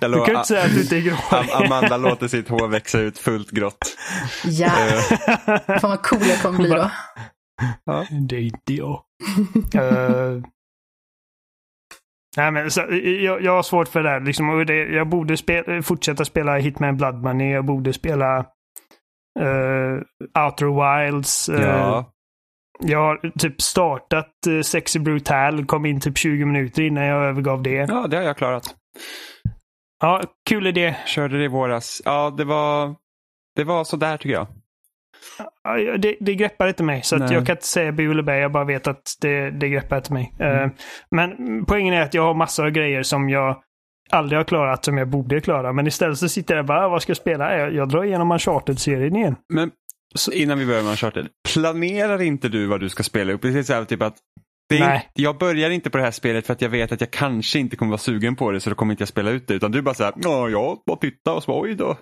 Jag Du lovar, kan ju inte säga att du inte är gråhårig. Amanda låter sitt hår växa ut fullt grått. Ja, Eh, fan vad cool jag kommer bli då. Det är inte jag. Eh, nej, men så, jag, jag har svårt för det här. Liksom, det, jag borde spela, fortsätta spela Hitman Blood Money. Jag borde spela uh, Outer Wilds. eh, ja. Jag har typ startat uh, Sexy Brutal. Kom in typ 20 minuter innan jag övergav det. ja, det har jag klarat. Ja, kul idé. Körde det i våras. Ja, det var, det var sådär tycker jag. Det, det greppar inte mig. Så jag kan inte säga bu eller bä. Jag bara vet att det, det greppar inte mig. Eh, men poängen är att jag har massor av grejer som jag aldrig har klarat som jag borde klara. Men istället så sitter jag bara, "Ah, vad ska jag spela? Jag, jag drar igenom Uncharted-serien igen. Men så innan vi börjar med Uncharted, planerar inte du vad du ska spela upp? Precis så här, typ att Nej. Jag börjar inte på det här spelet för att jag vet att jag kanske inte kommer vara sugen på det så då kommer inte jag spela ut det. Utan du bara så här, ja, jag bara titta och så bara, oj då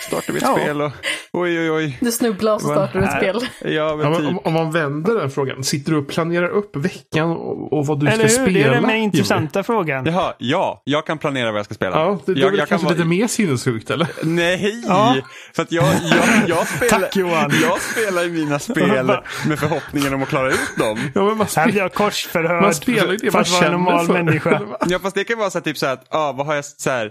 startar vi ett Ja. spel och oj oj oj. Du snubblar och så startar du ett spel. Ja, men typ. om, om man vänder den frågan, sitter du och planerar upp veckan och, och vad du Eller ska hur? spela? Det är den mer intressanta frågan. Jaha, ja, jag kan planera vad jag ska spela. Ja, det, det är jag, väl jag kan kanske vara- lite mer sinnessjukt eller? Nej! Ja. För att jag, jag, jag, spelar, Tack, Johan. jag spelar ju mina spel med förhoppningen om att klara ut dem. Ja, men man, Här spe, blir jag korsförhörd man spelar ju det för man att vara en känner normal för. människa. Ja fast det kan vara så här, typ så här att, ah, vad har jag så här.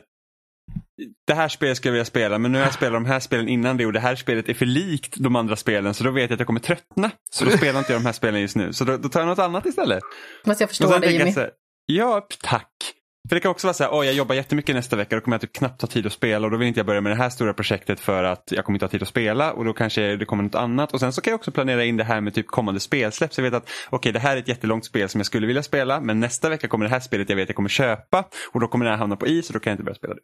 Det här spelet skulle jag vilja spela men nu har jag spelat de här spelen innan det och det här spelet är för likt de andra spelen så då vet jag att jag kommer tröttna. Så då spelar inte jag de här spelen just nu. Så då, då tar jag något annat istället. Fast jag förstår dig Jimmy. här, ja tack. För det kan också vara så här, oh, jag jobbar jättemycket nästa vecka, då kommer jag typ knappt ha tid att spela och då vill inte jag börja med det här stora projektet för att jag kommer inte ha tid att spela och då kanske det kommer något annat. Och sen så kan jag också planera in det här med typ kommande spelsläpp. Så jag vet att okej, det här är ett jättelångt spel som jag skulle vilja spela, men nästa vecka kommer det här spelet jag vet jag kommer köpa och då kommer det här hamna på is och då kan jag inte börja spela det.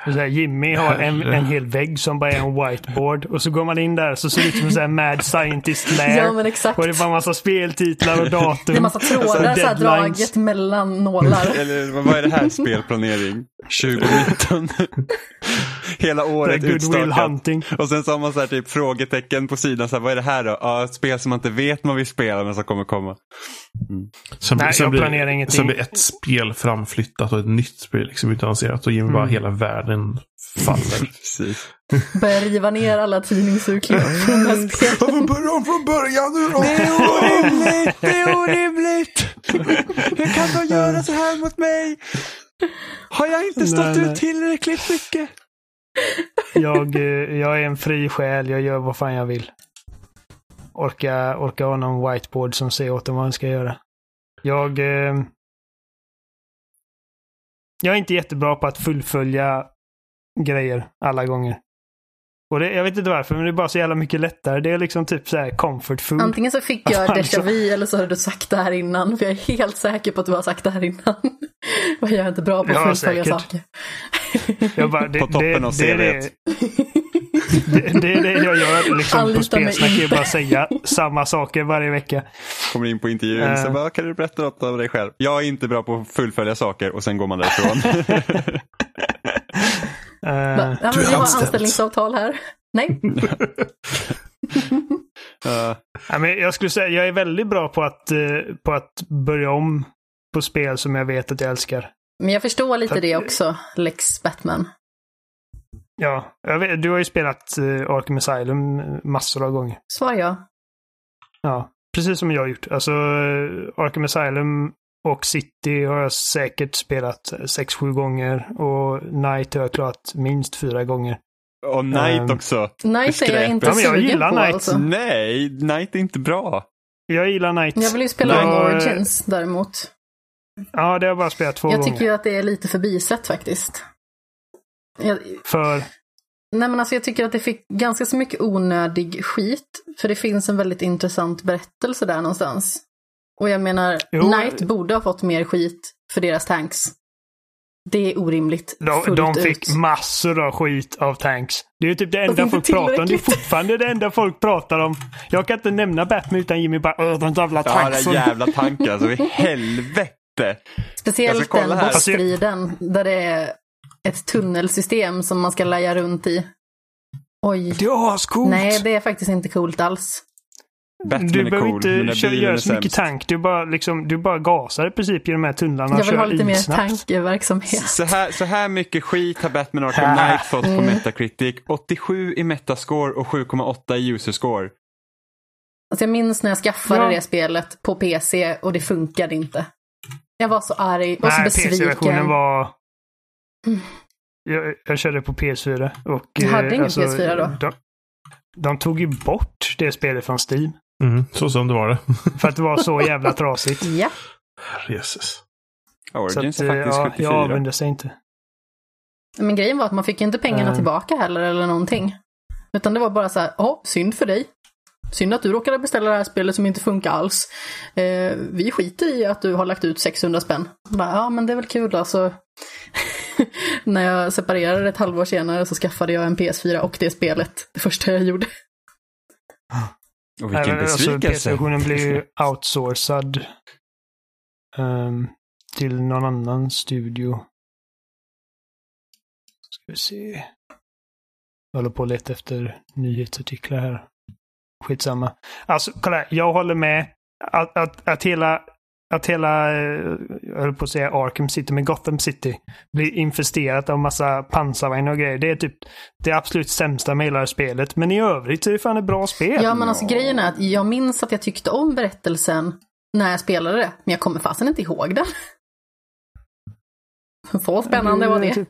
Här, Jimmy har en, en hel vägg som bara är en whiteboard. Och så går man in där så ser det ut som en sån här mad scientist lair. Ja men exakt. Och det är bara en massa speltitlar och datum. Det är massa trådar så här deadlines. draget mellan nålar. Eller vad är det här spelplanering? 2019. Hela Det året utstakat. hunting. Och sen så har man så här typ frågetecken på sidan. Så här, vad är det här då? Ja, ett spel som man inte vet man vill spela men som kommer komma. sen, Nej, sen jag blir, planerar ingenting. Sen blir ett spel framflyttat och ett nytt spel liksom utannonserat och Jimmy bara Mm. hela världen faller. Precis. Börjar riva ner alla tidningsurklipp från de här spelen. Varför börjar om från början nu då? Det är orimligt! Det är orimligt! Hur kan de göra så här mot mig? Har jag inte stått Nej, nej. ut tillräckligt mycket? Jag, eh, jag är en fri själ. Jag gör vad fan jag vill. Orka, orka ha någon whiteboard som säger åt en vad man ska göra. Jag... Eh, jag är inte jättebra på att fullfölja grejer alla gånger. Och det, jag vet inte varför, men det är bara så jävla mycket lättare. Det är liksom typ så här comfort food. Antingen så fick jag Fan, déjà vu eller så har du sagt det här innan. För jag är helt säker på att du har sagt det här innan. Och jag är inte bra på Ja, att fullfölja säkert. saker. Jag bara, det, På toppen det, av det, är CV:t. det, det, det är det jag gör liksom på spelsnack. Jag bara säga samma saker varje vecka. Kommer in på intervjun, Eh. så bara, kan du berätta något om dig själv? Jag är inte bra på att fullfölja saker och sen går man därifrån. Eh, Va? Ja, Du men har anställningsavtal här. Nej, Eh, Ja, men jag skulle säga jag är väldigt bra på att, på att börja om på spel som jag vet att jag älskar. Men jag förstår lite För att- det också, Lex Batman. Ja, jag vet, du har ju spelat uh, Arkham Asylum massor av gånger. Svar ja. Ja, precis som jag har gjort. Alltså, eh, Arkham Asylum och City har jag säkert spelat sex sju gånger. Och Night har jag klarat minst fyra gånger. och Night Ehm. också. Night är jag inte Ja, men jag gillar på Night. alltså. Nej, Night är inte bra. Jag gillar Night. Jag vill ju spela Ja, om eh, Origins däremot. Ja, det har jag bara spelat två Jag gånger. tycker ju att det är lite förbisett faktiskt. Jag, För... nej men alltså jag tycker att det fick ganska så mycket onödig skit. För det finns en väldigt intressant berättelse där någonstans. Och jag menar, Jo. Knight borde ha fått mer skit för deras tanks. Det är orimligt De, de ut. fick massor av skit av tanks. Det är ju typ det enda inte folk pratar om. Det är fortfarande det enda folk pratar om. Jag kan inte nämna Batman utan Jimmy bara Åh, de jävla Ja, den tanksen. jävla tanken alltså. I helvete. Speciellt ska kolla den bossstriden där det är ett tunnelsystem som man ska laja runt i. Oj. Det är ascoolt. Nej, det är faktiskt inte coolt alls. Batman Du behöver cool, inte köra, göra så mycket tank. Du bara, liksom, du bara gasar i princip i de här tunnlarna och Jag vill ha lite mer issnabbt. tankeverksamhet. Så här, så här mycket skit har Batman Arkham Knight fått på Metacritic. 87 i Metascore och 7,8 i user score. Alltså jag minns när jag skaffade Ja. det spelet på PC och det funkade inte. Jag var så arg och så besviken. PC-versionen var... Mm. Jag, jag körde på PS4. Och, Du hade eh, ingen PS4 då? De, de tog ju bort det spelet från Steam. Mm, så som det var det. För att det var så jävla trasigt. Ja. Jesus. Så Origins att, är eh, faktiskt ja, 74. jag avundas sig inte. Men grejen var att man fick inte pengarna Eh. tillbaka heller eller någonting. Utan det var bara så här, ja, synd för dig. Synd att du råkade beställa det här spelet som inte funkar alls. Eh, vi skiter i att du har lagt ut 600 spänn. Bara, ja, men det är väl kul alltså. När jag separerade ett halvår senare så skaffade jag en PS4 och det spelet. Det första jag gjorde. Och vilken alltså, besvikelse. PC-versionen blev ju outsourcad ehm, till någon annan studio. Ska vi se. Jag håller på att leta efter nyhetsartiklar här. Skitsamma. Alltså, kolla jag håller med. Att, att, att hela, att hela, eh, jag höll på att säga Arkham City, men Gotham City blir infesterat av massa pansarvagnar och grejer. Det är typ det absolut sämsta med hela spelet. Men i övrigt så är det fan ett bra spel. Ja, men alltså grejen är att jag minns att jag tyckte om berättelsen när jag spelade det. Men jag kommer fasen inte ihåg den. Så spännande var det. Typ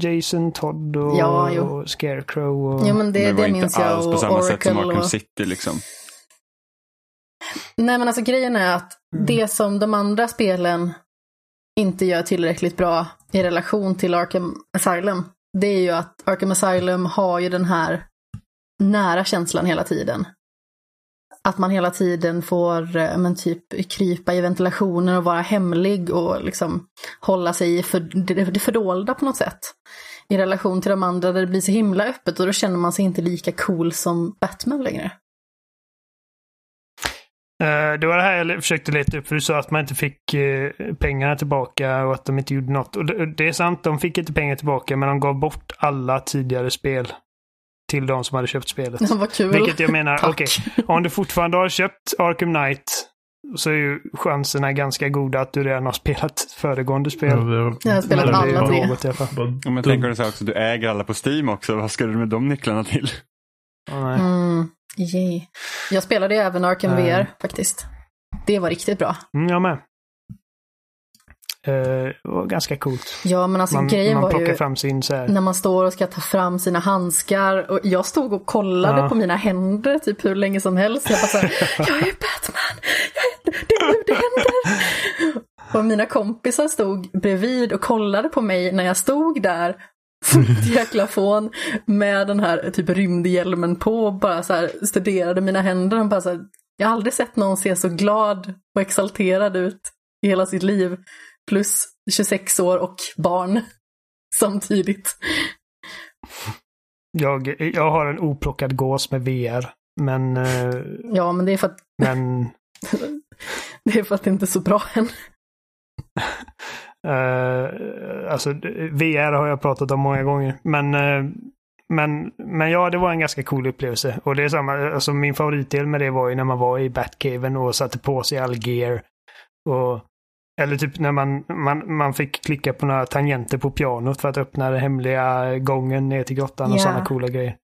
Jason Todd och, Ja, och Scarecrow. Och... Ja, men det, det var det inte minns jag. alls på samma sätt som Oracle Arkham och... City liksom. Nej men alltså grejen är att Mm. det som de andra spelen inte gör tillräckligt bra i relation till Arkham Asylum, det är ju att Arkham Asylum har ju den här nära känslan hela tiden. Att man hela tiden får eh, men typ krypa i ventilationen och vara hemlig och liksom hålla sig i för, det, det fördolda på något sätt. I relation till de andra där det blir så himla öppet och då känner man sig inte lika cool som Batman längre. Eh, det var det här jag försökte leta upp, för du sa att man inte fick eh, pengarna tillbaka och att de inte gjorde något. Och det är sant, de fick inte pengar tillbaka, men de gav bort alla tidigare spel till de som hade köpt spelet. Vad kul. Vilket jag menar, okej, om du fortfarande har köpt Arkham Knight så är ju chanserna ganska goda att du redan har spelat föregående spel. Jag har spelat alla tre. något i alla fall. Ja, om du säger också att du äger alla på Steam också. Vad ska du med de nycklarna till? Ja, nej. Mm, yay. Jag spelade ju även Arkham. VR faktiskt. Det var riktigt bra. Mm, jag med. Eh, det var ganska coolt. Ja, men alltså Man, grejen man var ju fram sin så här. när man står och ska ta fram sina handskar och jag stod och kollade Ja. på mina händer typ hur länge som helst. Jag bara såhär, jag är Batman! Jag är, det är nu det händer! Och mina kompisar stod bredvid och kollade på mig när jag stod där fullt jäkla fån med den här typ rymdhjälmen på och bara så här studerade mina händer. Och bara så här, jag har aldrig sett någon se så glad och exalterad ut i hela sitt liv. Plus 26 år och barn samtidigt. Jag, jag har en oplockad gås med VR. Men, eh, Ja, men det är för att men det, är för att det inte är så bra än. eh, alltså VR har jag pratat om många gånger. Men, eh, men, men ja, det var en ganska cool upplevelse. Och det är samma, alltså min favoritdel med det var ju när man var i Batcaven och satte på sig all gear. Och, eller typ när man, man, man fick klicka på några tangenter på pianot för att öppna den hemliga gången ner till grottan och Ja. sådana coola grejer.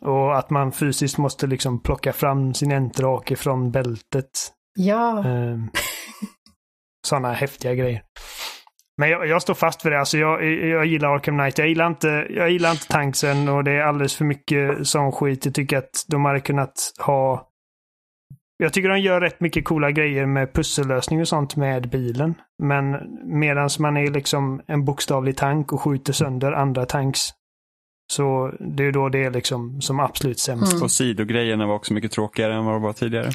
Och att man fysiskt måste liksom plocka fram sin enterhake från bältet. Ja, Ehm, Sådana häftiga grejer. Men jag, jag står fast för det. Alltså jag, jag gillar Arkham Knight. Jag gillar, inte, jag gillar inte tanksen och det är alldeles för mycket sån skit. Jag tycker att de hade kunnat ha... Jag tycker de gör rätt mycket coola grejer med pussellösning och sånt med bilen. Men medan man är liksom en bokstavlig tank och skjuter sönder andra tanks. Så det är då det är liksom som absolut sämst. Mm. Och sidogrejerna var också mycket tråkigare än vad de var tidigare.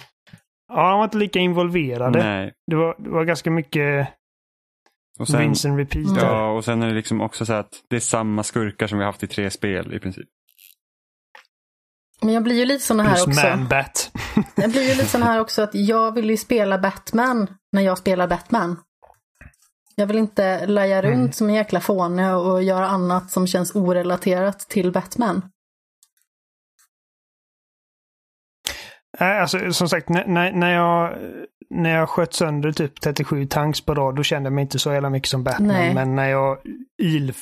Ja, de var inte lika involverade. Nej. Det var, det var ganska mycket Och sen, rinse and repeat. ja, och sen är det liksom också så att det är samma skurkar som vi haft i tre spel i princip. Men jag blir ju lite sån här Plus också. Man-Bat. Jag blir ju lite sån här också att jag vill ju spela Batman när jag spelar Batman. Jag vill inte laja runt Mm. som en jäkla fåne och göra annat som känns orelaterat till Batman. Nej, alltså som sagt, när, när, när jag när jag sköt sönder typ 37 tanks på rad, då kände jag mig inte så jävla mycket som Batman. Nej. Men när jag il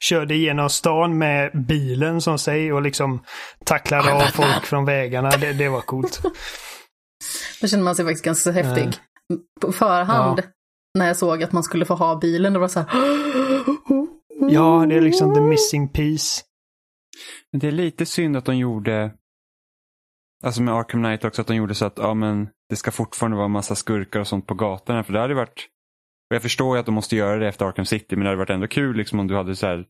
körde igenom stan med bilen som sig och liksom tacklade av folk från vägarna, det, det var coolt. Då känner man sig faktiskt ganska häftig. På förhand, när jag såg att man skulle få ha bilen, då var det så här... Ja, det är liksom the missing piece. Men det är lite synd att de gjorde, alltså med Arkham Knight också, att de gjorde så att ja, men det ska fortfarande vara massa skurkar och sånt på gatorna. För det hade varit, och jag förstår ju att de måste göra det efter Arkham City, men det hade varit ändå kul liksom, om du hade så här,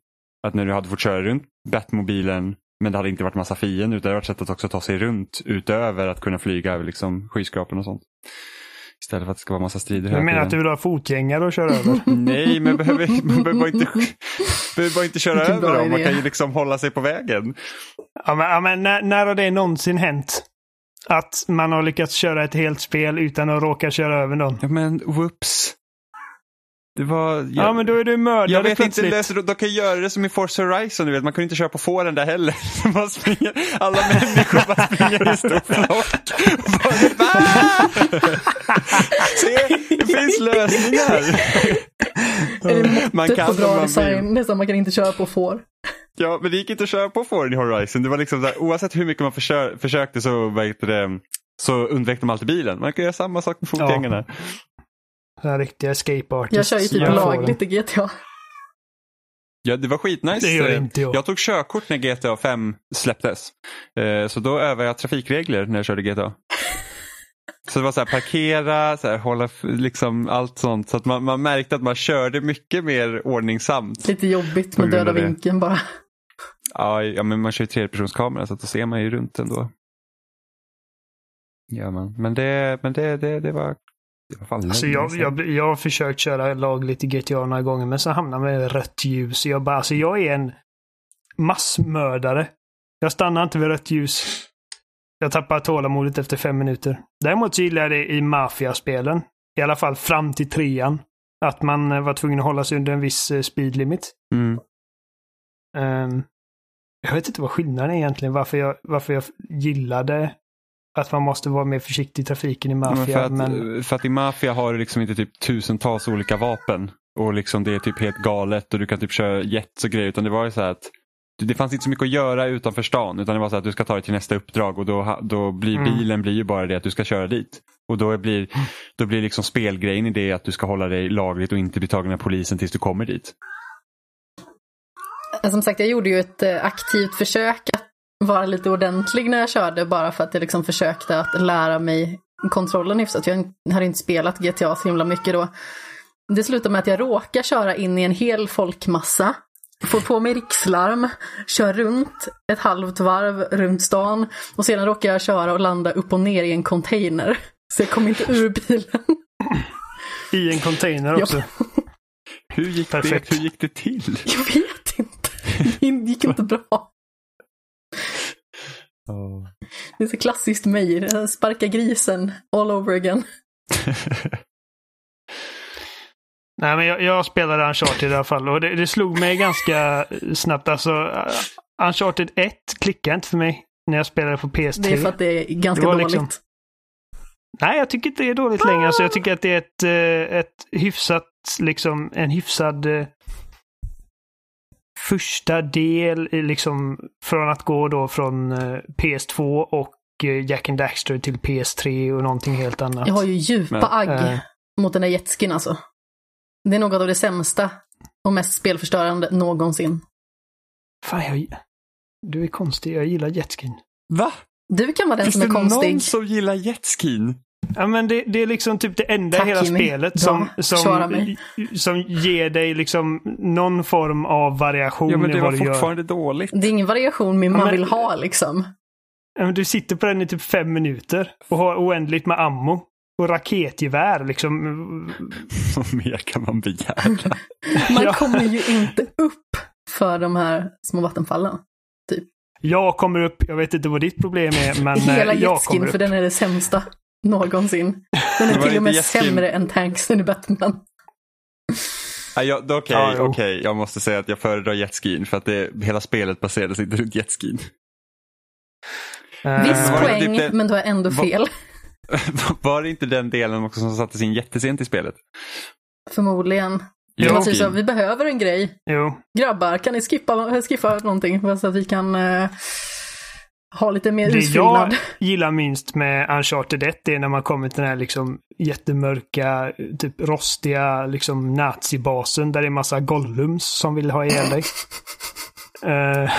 att när du hade fått köra runt Batmobilen, men det hade inte varit massa fiender, utan det hade varit sätt att också ta sig runt utöver att kunna flyga över liksom, skyskrapan och sånt. Istället för att det ska vara massa strider Du menar att du vill ha fotgängare och köra över? Nej, men behöver, man behöver inte, behöver bara inte köra över dem. Man kan ju liksom hålla sig på vägen. Ja, men, ja, men när, när har det någonsin hänt? Att man har lyckats köra ett helt spel utan att råka köra över någon? Ja men whoops. Det var... Ja, men då är du mördare jag vet plötsligt. inte, löser, de kan göra det som i Forza Horizon, du vet. man kunde inte köra på fåren där heller. Man springer, alla människor bara springer i stor flock. Se, det finns lösningar. Är det Man måttet kan på bra man design? Nästan man kan inte köra på får. Ja, men det gick inte att köra på fåren i Horizon. Det var liksom här, oavsett hur mycket man försö försökte så, så undvek de alltid bilen. Man kan göra samma sak med fotgängarna. Så här riktiga escape artists. Jag kör ju typ lagligt i GTA. Ja, det var skitnice. Det gör inte jag. Jag tog körkort när GTA 5 släpptes. Eh, Så då övade jag trafikregler när jag körde GTA. Så det var så här parkera, så här, hålla liksom allt sånt. Så att man, man märkte att man körde mycket mer ordningsamt. Lite jobbigt med döda vinkeln bara. Ja, ja men man kör ju tredjepersonskamera så att då ser man ju runt ändå. Ja, man. Men det, men det, det, det var... Fan Alltså jag, jag, jag har försökt köra lagligt i GTA några gånger men så hamnar man i rött ljus. Jag bara, alltså jag är en massmördare. Jag stannar inte vid rött ljus. Jag tappar tålamodet efter fem minuter. Däremot så gillar jag det i Mafia-spelen. I alla fall fram till trean. Att man eh, var tvungen att hålla sig under en viss eh, speed limit. Mm. Ehm, jag vet inte vad skillnaden är egentligen. Varför jag, varför jag gillade att man måste vara mer försiktig i trafiken i Ja, men Mafia. för, att, men... för att i Mafia har du liksom inte typ tusentals olika vapen. Och liksom det är typ helt galet och du kan typ köra jets och grejer. Utan det var ju så här att det fanns inte så mycket att göra utanför stan. Utan det var så att du ska ta dig till nästa uppdrag och då, då blir Mm. bilen blir ju bara det att du ska köra dit. Och då blir, då blir liksom spelgrejen i det att du ska hålla dig lagligt och inte bli tagen av polisen tills du kommer dit. Som sagt, jag gjorde ju ett eh, aktivt försök att vara lite ordentlig när jag körde bara för att jag liksom försökte att lära mig kontrollen hyfsat. Jag hade inte spelat GTA så himla mycket då. Det slutade med att jag råkar köra in i en hel folkmassa, får på mig rikslarm, kör runt ett halvt varv runt stan och sedan råkar jag köra och landa upp och ner i en container. Så jag kom inte ur bilen. I en container också. Hur gick, Perfekt. det, hur gick det till? Jag vet inte. Det gick inte bra. Det är så klassiskt mig. Sparka grisen all over again. Nej, men jag, jag spelade Uncharted i alla fall och det, det slog mig ganska snabbt. Alltså, uh, Uncharted 1 klickade inte för mig när jag spelade på PS3. Det är för att det är ganska Det dåligt. liksom- Nej, jag tycker inte det är dåligt längre. Alltså, jag tycker att det är ett, eh, ett hyfsat, liksom en hyfsad eh, första del liksom från att gå då från eh, PS2 och eh, Jack and Daxter till PS3 och någonting helt annat. Jag har ju djupa Men, agg eh. mot den där jetskin alltså. Det är något av det sämsta och mest spelförstörande någonsin. Fan, jag, du är konstig. Jag gillar Jetskin. Va? Du kan vara den Finns som är det någon konstig. som gillar jetskin? Ja, men det, det är liksom typ det enda Tack, i hela Jimmy. spelet som, som, som ger dig liksom någon form av variation Ja men i det vad var du gör. fortfarande dåligt. Det är ingen variation min Ja, man men- vill ha liksom. Ja, men Du sitter på den i typ fem minuter och har oändligt med ammo. Och raketgevär liksom. Vad mer kan man begära? Man Ja. kommer ju inte upp för de här små vattenfallen. Jag kommer upp, jag vet inte vad ditt problem är, men eh, Hela jag jetskin, kommer för upp. den är det sämsta någonsin. Den är Det var till och med sämre än tanksen i Batman. Då- Okej, Ja, jo. okej. jag måste säga att jag föredrar jetskin för att det, hela spelet baserades inte runt jetskin. Eh, Viss var poäng, typ det- men du har ändå Va- fel. Var det inte den delen också som sattes in jättesent i spelet? Förmodligen. Jo, Det var typ så, okej. vi behöver en grej. Jo, Grabbar, kan ni skippa, skippa någonting så att vi kan eh, ha lite mer det isfyllnad? jag gillar minst med Uncharted 1 det är när man kommer till den här liksom jättemörka, typ rostiga liksom nazibasen där det är massa gollums som vill ha ihjäl dig. Eh,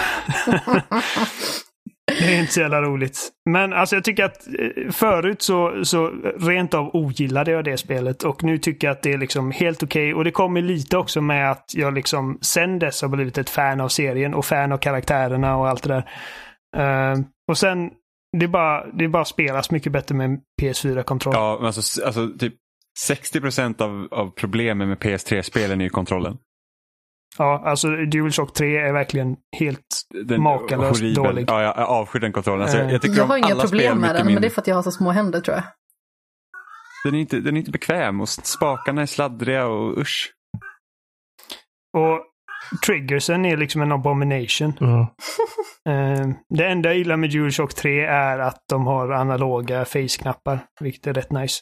det är inte så jävla roligt. Men alltså jag tycker att eh, förut så, så rent av ogillade jag det spelet och nu tycker jag att det är liksom helt okej. Och det kommer lite också med att jag liksom sen dess har blivit ett fan av serien och fan av karaktärerna och allt det där. Eh, och sen, det är bara, det är bara spelas mycket bättre med en PS4-kontroll. Ja, men alltså, alltså typ 60 procent av, av problemen med PS3-spelen är ju kontrollen. Ja, alltså DualShock 3 är verkligen helt Den Makalöst horribel. dålig. Ja, jag avskyr den kontrollen. Alltså, jag, jag tycker Jag har inga problem med den, men det är för att jag har så små händer tror jag. Den är inte, den är inte bekväm och spakarna är sladdriga och usch. Och triggersen är liksom en abomination. Ja. Eh, det enda jag gillar med DualShock 3 är att de har analoga face-knappar, vilket är rätt nice.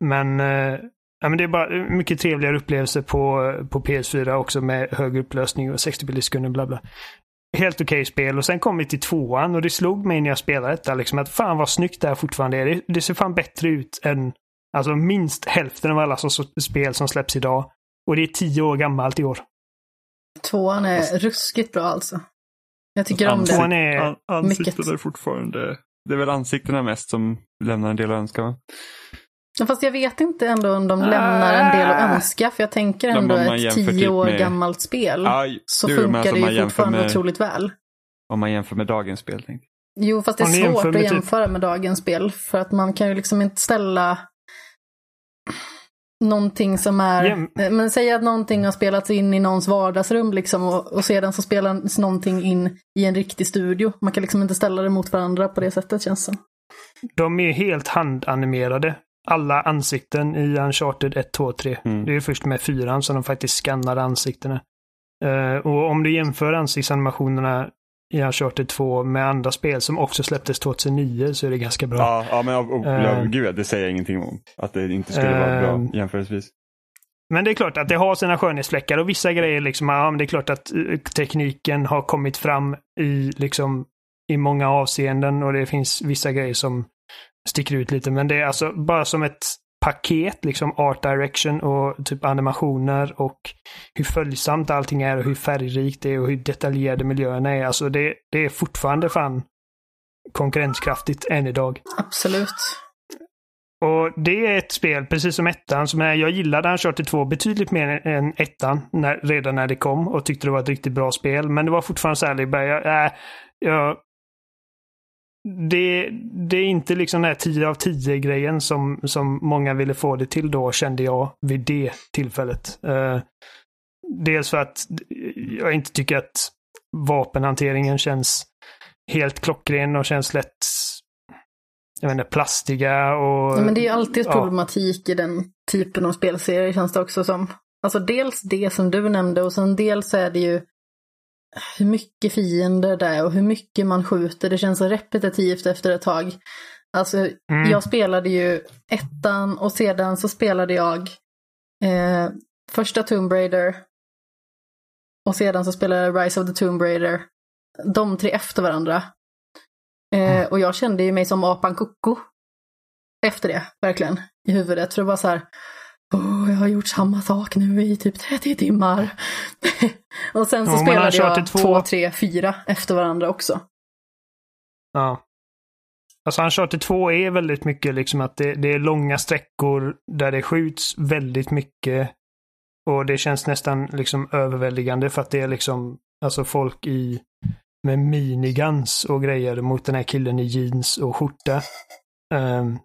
Men, eh, ja, men det är bara mycket trevligare upplevelser på, på PS4 också med hög upplösning och 60 bilder i sekunden, bla bla. Helt okej spel och sen kom vi till tvåan och det slog mig när jag spelade detta liksom att fan vad snyggt det här fortfarande är. Det, det ser fan bättre ut än alltså minst hälften av alla som, spel som släpps idag. Och det är tio år gammalt i år. Tvåan är ruskigt bra alltså. Jag tycker om Tvåan det. är An- ansiktena mycket. är fortfarande... Det är väl ansiktena mest som lämnar en del att önska. Va? Ja, Fast jag vet inte ändå om de lämnar en del att önska, för jag tänker ändå ett tio typ år med- gammalt spel. Aj, så du, funkar alltså det ju fortfarande med- otroligt väl. Om man jämför med dagens spel. Jo, fast det är svårt att typ- jämföra med dagens spel. För att man kan ju liksom inte ställa någonting som är... Jäm- Men säg att någonting har spelats in i någons vardagsrum liksom och, och sedan så spelas någonting in i en riktig studio. Man kan liksom inte ställa det mot varandra på det sättet känns som. De är helt handanimerade. Alla ansikten i Uncharted 1, 2, 3. Mm. Det är först med fyran som de faktiskt skannar ansiktena. Eh, och om du jämför ansiktsanimationerna i Uncharted 2 med andra spel som också släpptes 2009 så är det ganska bra. Ja, ja men och, och, Eh. gud, det säger jag ingenting om. Att det inte skulle vara bra Eh. jämförelsevis. Men det är klart att det har sina skönhetsfläckar och vissa grejer liksom, ja men det är klart att eh, tekniken har kommit fram i liksom i många avseenden och det finns vissa grejer som sticker ut lite. Men det är alltså bara som ett paket, liksom art direction och typ animationer och hur följsamt allting är och hur färgrikt det är och hur detaljerade miljöerna är. Alltså det, det är fortfarande fan konkurrenskraftigt än idag. Absolut. Och det är ett spel, precis som ettan, som är, jag gillade Uncharted 2 betydligt mer än ettan när, redan när det kom och tyckte det var ett riktigt bra spel. Men det var fortfarande så här, jag, äh, jag, det, det är inte liksom den här 10 av 10 grejen som, som många ville få det till då, kände jag vid det tillfället. Uh, dels för att jag inte tycker att vapenhanteringen känns helt klockren och känns lätt jag inte, plastiga och... Ja, men det är ju alltid ja. problematik i den typen av spelserier känns det också som. Alltså dels det som du nämnde och sen dels är det ju hur mycket fiender det är och hur mycket man skjuter. Det känns så repetitivt efter ett tag. Alltså, Mm. jag spelade ju ettan och sedan så spelade jag eh, första Tomb Raider och sedan så spelade jag Rise of the Tomb Raider. De tre efter varandra. Eh, och jag kände ju mig som apan Koko. Efter det, verkligen. I huvudet. För det var så här. Åh, jag har gjort samma sak nu i typ 30 timmar. och sen så Ja, spelade jag 2 två, tre, fyra efter varandra också. Ja. Alltså Uncharted 2 är väldigt mycket liksom att det, det är långa sträckor där det skjuts väldigt mycket. Och det känns nästan liksom överväldigande för att det är liksom alltså folk i med miniguns och grejer mot den här killen i jeans och skjorta. Ehm,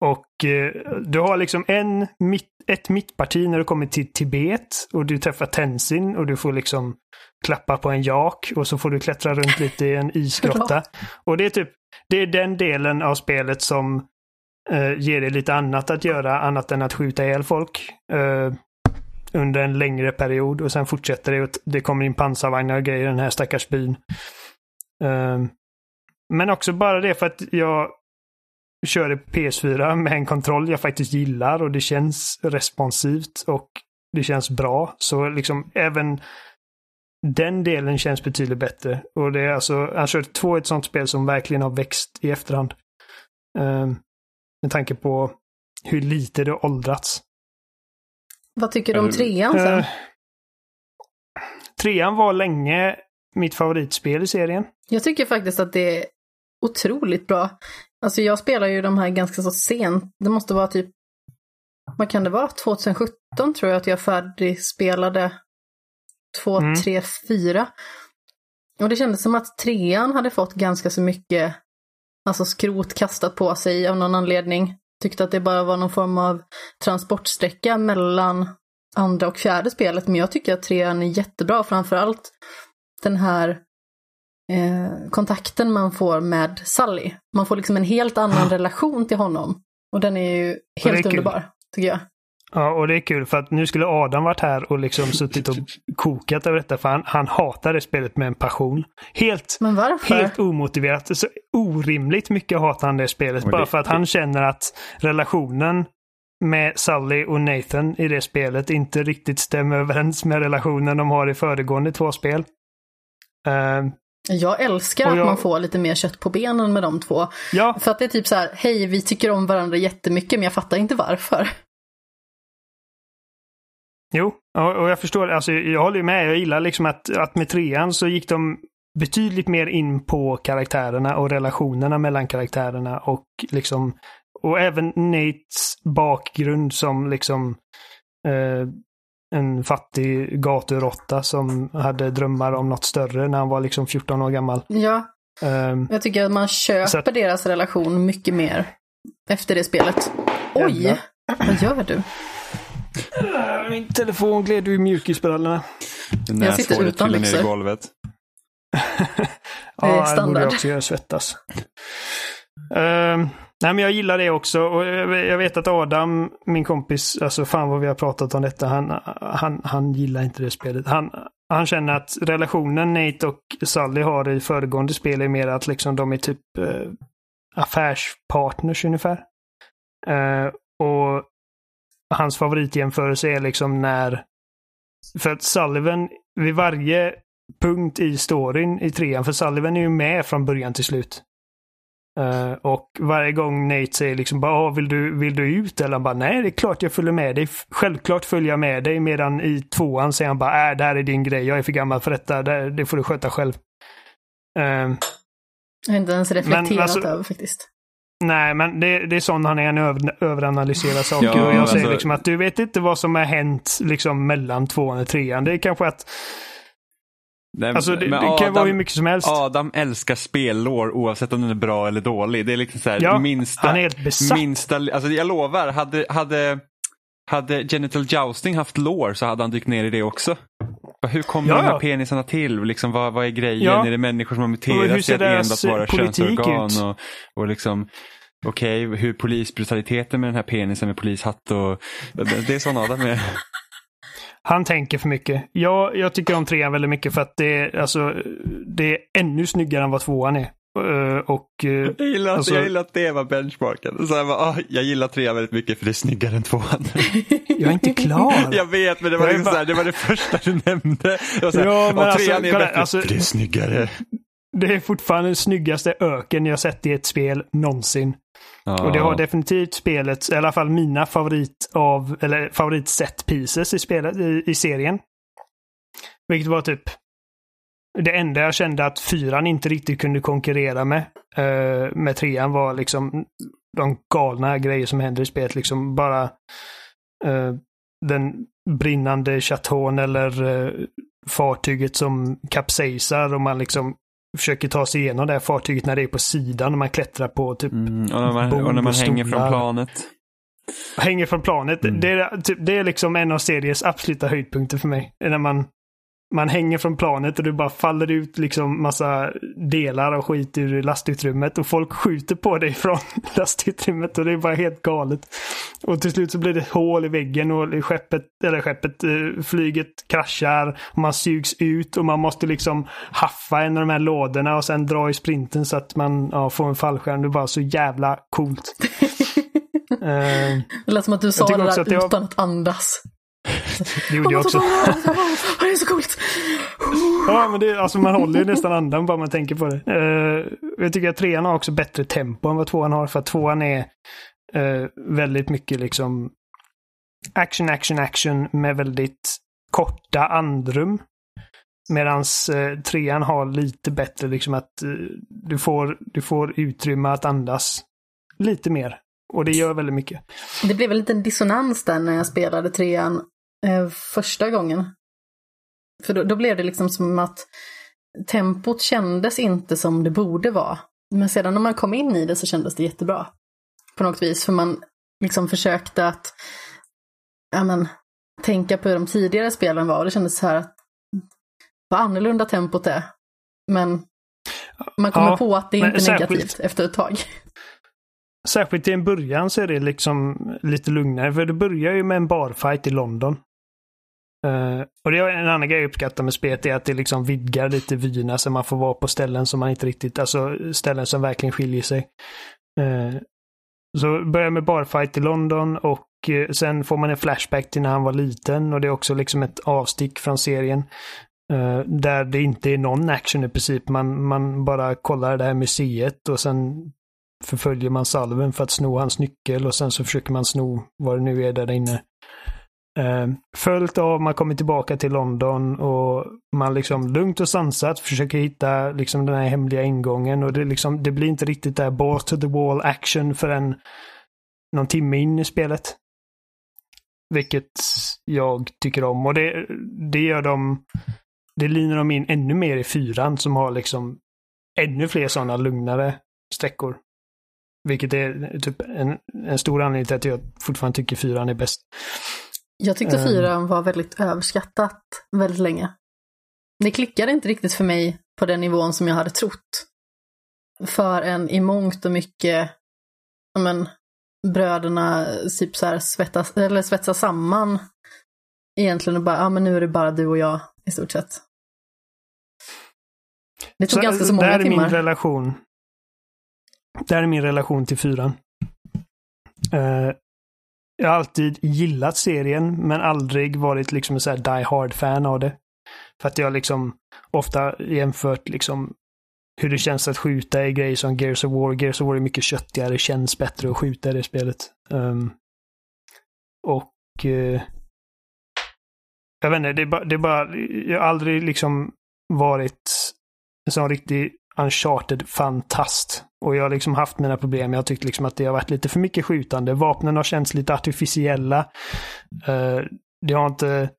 och eh, du har liksom en mitt, ett mittparti när du kommer till Tibet och du träffar Tenzin och du får liksom klappa på en jak och så får du klättra runt lite i en isgrotta. Och det är typ, det är den delen av spelet som eh, ger dig lite annat att göra annat än att skjuta ihjäl folk. eh, under en längre period och sen fortsätter det och det kommer in pansarvagnar och grejer i den här stackars byn. Ehm, Men också bara det för att jag kör PS4 med en kontroll jag faktiskt gillar och det känns responsivt och det känns bra. Så liksom även den delen känns betydligt bättre. Och det är alltså, Uncharted 2 är ett sånt spel som verkligen har växt i efterhand. Um, med tanke på hur lite det har åldrats. Vad tycker du om trean sen? Uh, trean var länge mitt favoritspel i serien. Jag tycker faktiskt att det är otroligt bra. Alltså jag spelar ju de här ganska så sent. Det måste vara typ, vad kan det vara, 2017 tror jag att jag färdigspelade 2, mm. 3, 4. Och det kändes som att trean hade fått ganska så mycket alltså skrot kastat på sig av någon anledning. Tyckte att det bara var någon form av transportsträcka mellan andra och fjärde spelet. Men jag tycker att trean är jättebra, framförallt den här eh, kontakten man får med Sally. Man får liksom en helt annan relation till honom. Och den är ju helt är underbar, tycker jag. Ja, och det är kul för att nu skulle Adam varit här och liksom suttit och kokat över detta för han, han hatar det spelet med en passion. Helt, Men varför? helt omotiverat. Så orimligt mycket hatar han det spelet. bara för att han känner att relationen med Sully och Nathan i det spelet inte riktigt stämmer överens med relationen de har i föregående två spel. Uh, jag älskar jag... att man får lite mer kött på benen med de två. Ja. För att det är typ så här, hej vi tycker om varandra jättemycket men jag fattar inte varför. Jo, och jag förstår. Alltså, jag håller med. Jag gillar liksom att, att med trean så gick de betydligt mer in på karaktärerna och relationerna mellan karaktärerna och liksom och även Nates bakgrund som liksom eh, en fattig gaturåtta som hade drömmar om något större när han var liksom 14 år gammal. Ja. Um, jag tycker att man köper att, deras relation mycket mer efter det spelet. Oj! Jävla. Vad gör du? Min telefon gled ur mjukisbrallorna. Jag sitter utan byxor. i golvet. ja, det borde jag också göra svettas. Uh, nej men jag gillar det också och jag vet att Adam, min kompis, alltså fan vad vi har pratat om detta, han, han, han gillar inte det spelet. Han, han känner att relationen Nate och Sally har i föregående spel är mer att liksom de är typ eh, affärspartners ungefär. Eh, och hans favoritjämförelse är liksom när... För att Sullivan, vid varje punkt i storyn i trean, för Sullivan är ju med från början till slut. Uh, och varje gång Nate säger liksom bara ah, vill du, vill du ut? Eller han bara nej det är klart jag följer med dig. Självklart följer jag med dig. Medan i tvåan säger han bara äh, det här är din grej. Jag är för gammal för detta. Det, det får du sköta själv. Uh, jag har inte ens reflekterat alltså, över faktiskt. Nej, men det, det är sånt han är, han över, överanalyserar saker. Ja, och jag säger alltså... liksom att du vet inte vad som har hänt liksom mellan tvåan och trean. Det är kanske att Nej, alltså det, det kan Adam, vara hur mycket som helst. Adam älskar spellår oavsett om den är bra eller dålig. Det är liksom så här, ja, minsta, han är helt besatt. minsta, alltså jag lovar, hade, hade, hade Genital Jousting haft lår så hade han dykt ner i det också. Hur kommer ja, de här penisarna till? Liksom, vad, vad är grejen? Ja. Är det människor som har muterat till att enbart vara könsorgan? Och, och liksom, Okej, okay, hur polisbrutaliteten med den här penisen med polishatt och det är sån Adam är. Han tänker för mycket. Jag, jag tycker om trean väldigt mycket för att det är, alltså, det är ännu snyggare än vad tvåan är. Uh, och, uh, jag, gillar, alltså, jag gillar att det var benchmarken. Så jag, bara, oh, jag gillar trean väldigt mycket för det är snyggare än tvåan. jag är inte klar. jag vet, men det var, liksom bara... här, det, var det första du nämnde. Och så här, ja, men alltså, trean är bättre alltså, för det är snyggare. Det är fortfarande den snyggaste öken jag sett i ett spel någonsin. Ah. Och det har definitivt spelet, i alla fall mina favorit av, eller favorit set pieces i spelet, i, i serien. Vilket var typ det enda jag kände att fyran inte riktigt kunde konkurrera med, uh, med trean var liksom de galna grejer som händer i spelet. Liksom bara uh, den brinnande chateaun eller uh, fartyget som kapsejsar och man liksom försöker ta sig igenom det här fartyget när det är på sidan och man klättrar på typ mm, och när man, och när man hänger från planet. Hänger från planet. Mm. Det, är, typ, det är liksom en av seriens absoluta höjdpunkter för mig. När man man hänger från planet och det bara faller ut liksom massa delar och skit ur lastutrymmet och folk skjuter på dig från lastutrymmet och det är bara helt galet. Och till slut så blir det hål i väggen och skeppet, eller skeppet, eh, flyget kraschar och man sugs ut och man måste liksom haffa en av de här lådorna och sen dra i sprinten så att man ja, får en fallskärm. Det är bara så jävla coolt. uh, det lät som att du sa det där utan att, att andas. Det gjorde jag också. det är så coolt! Ja, men det, alltså man håller ju nästan andan bara man tänker på det. Uh, jag tycker att trean har också bättre tempo än vad tvåan har. För att tvåan är uh, väldigt mycket liksom action, action, action med väldigt korta andrum. Medan uh, trean har lite bättre liksom att du, får, du får utrymme att andas lite mer. Och det gör väldigt mycket. Det blev en liten dissonans där när jag spelade trean eh, första gången. För då, då, blev det liksom som att tempot kändes inte som det borde vara. Men sedan när man kom in i det så kändes det jättebra. På något vis, för man liksom försökte att ja, men, tänka på hur de tidigare spelen var. Och det kändes så här att vad annorlunda tempot är. Men man kommer ja, på att det inte är negativt efter ett tag. Särskilt i en början så är det liksom lite lugnare. För det börjar ju med en barfight i London. Uh, och det är en annan grej jag uppskattar med spelet är att det liksom vidgar lite vyerna så man får vara på ställen som man inte riktigt, alltså ställen som verkligen skiljer sig. Uh, så börjar med barfight i London och uh, sen får man en flashback till när han var liten och det är också liksom ett avstick från serien. där det inte är någon action i princip. Man, man bara kollar det här museet och sen förföljer man salven för att sno hans nyckel och sen så försöker man sno vad det nu är där inne. Eh, följt av man kommer tillbaka till London och man liksom lugnt och sansat försöker hitta liksom den här hemliga ingången och det, liksom, det blir inte riktigt där bort to the wall action förrän någon timme in i spelet. Vilket jag tycker om och det, det gör de, det linar de in ännu mer i fyran som har liksom ännu fler sådana lugnare sträckor. Vilket är typ en, en stor anledning till att jag fortfarande tycker fyran är bäst. Jag tyckte um, fyran var väldigt överskattat väldigt länge. Det klickade inte riktigt för mig på den nivån som jag hade trott. För en i mångt och mycket, men, bröderna typ så här svettas, eller svetsas samman. Egentligen och bara, ja men nu är det bara du och jag i stort sett. Det tog så, ganska så många timmar. Det är min relation det här är min relation till fyran. Uh, jag har alltid gillat serien, men aldrig varit liksom en sån här die hard-fan av det. För att jag liksom ofta jämfört liksom hur det känns att skjuta i grejer som Gears of War. Gears of War är mycket köttigare, känns bättre att skjuta i det spelet. Um, och uh, jag vet inte, det är, bara, det är bara, jag har aldrig liksom varit en sån riktig Uncharted-fantast. Och jag har liksom haft mina problem. Jag har tyckt liksom att det har varit lite för mycket skjutande. Vapnen har känts lite artificiella. Uh, det har inte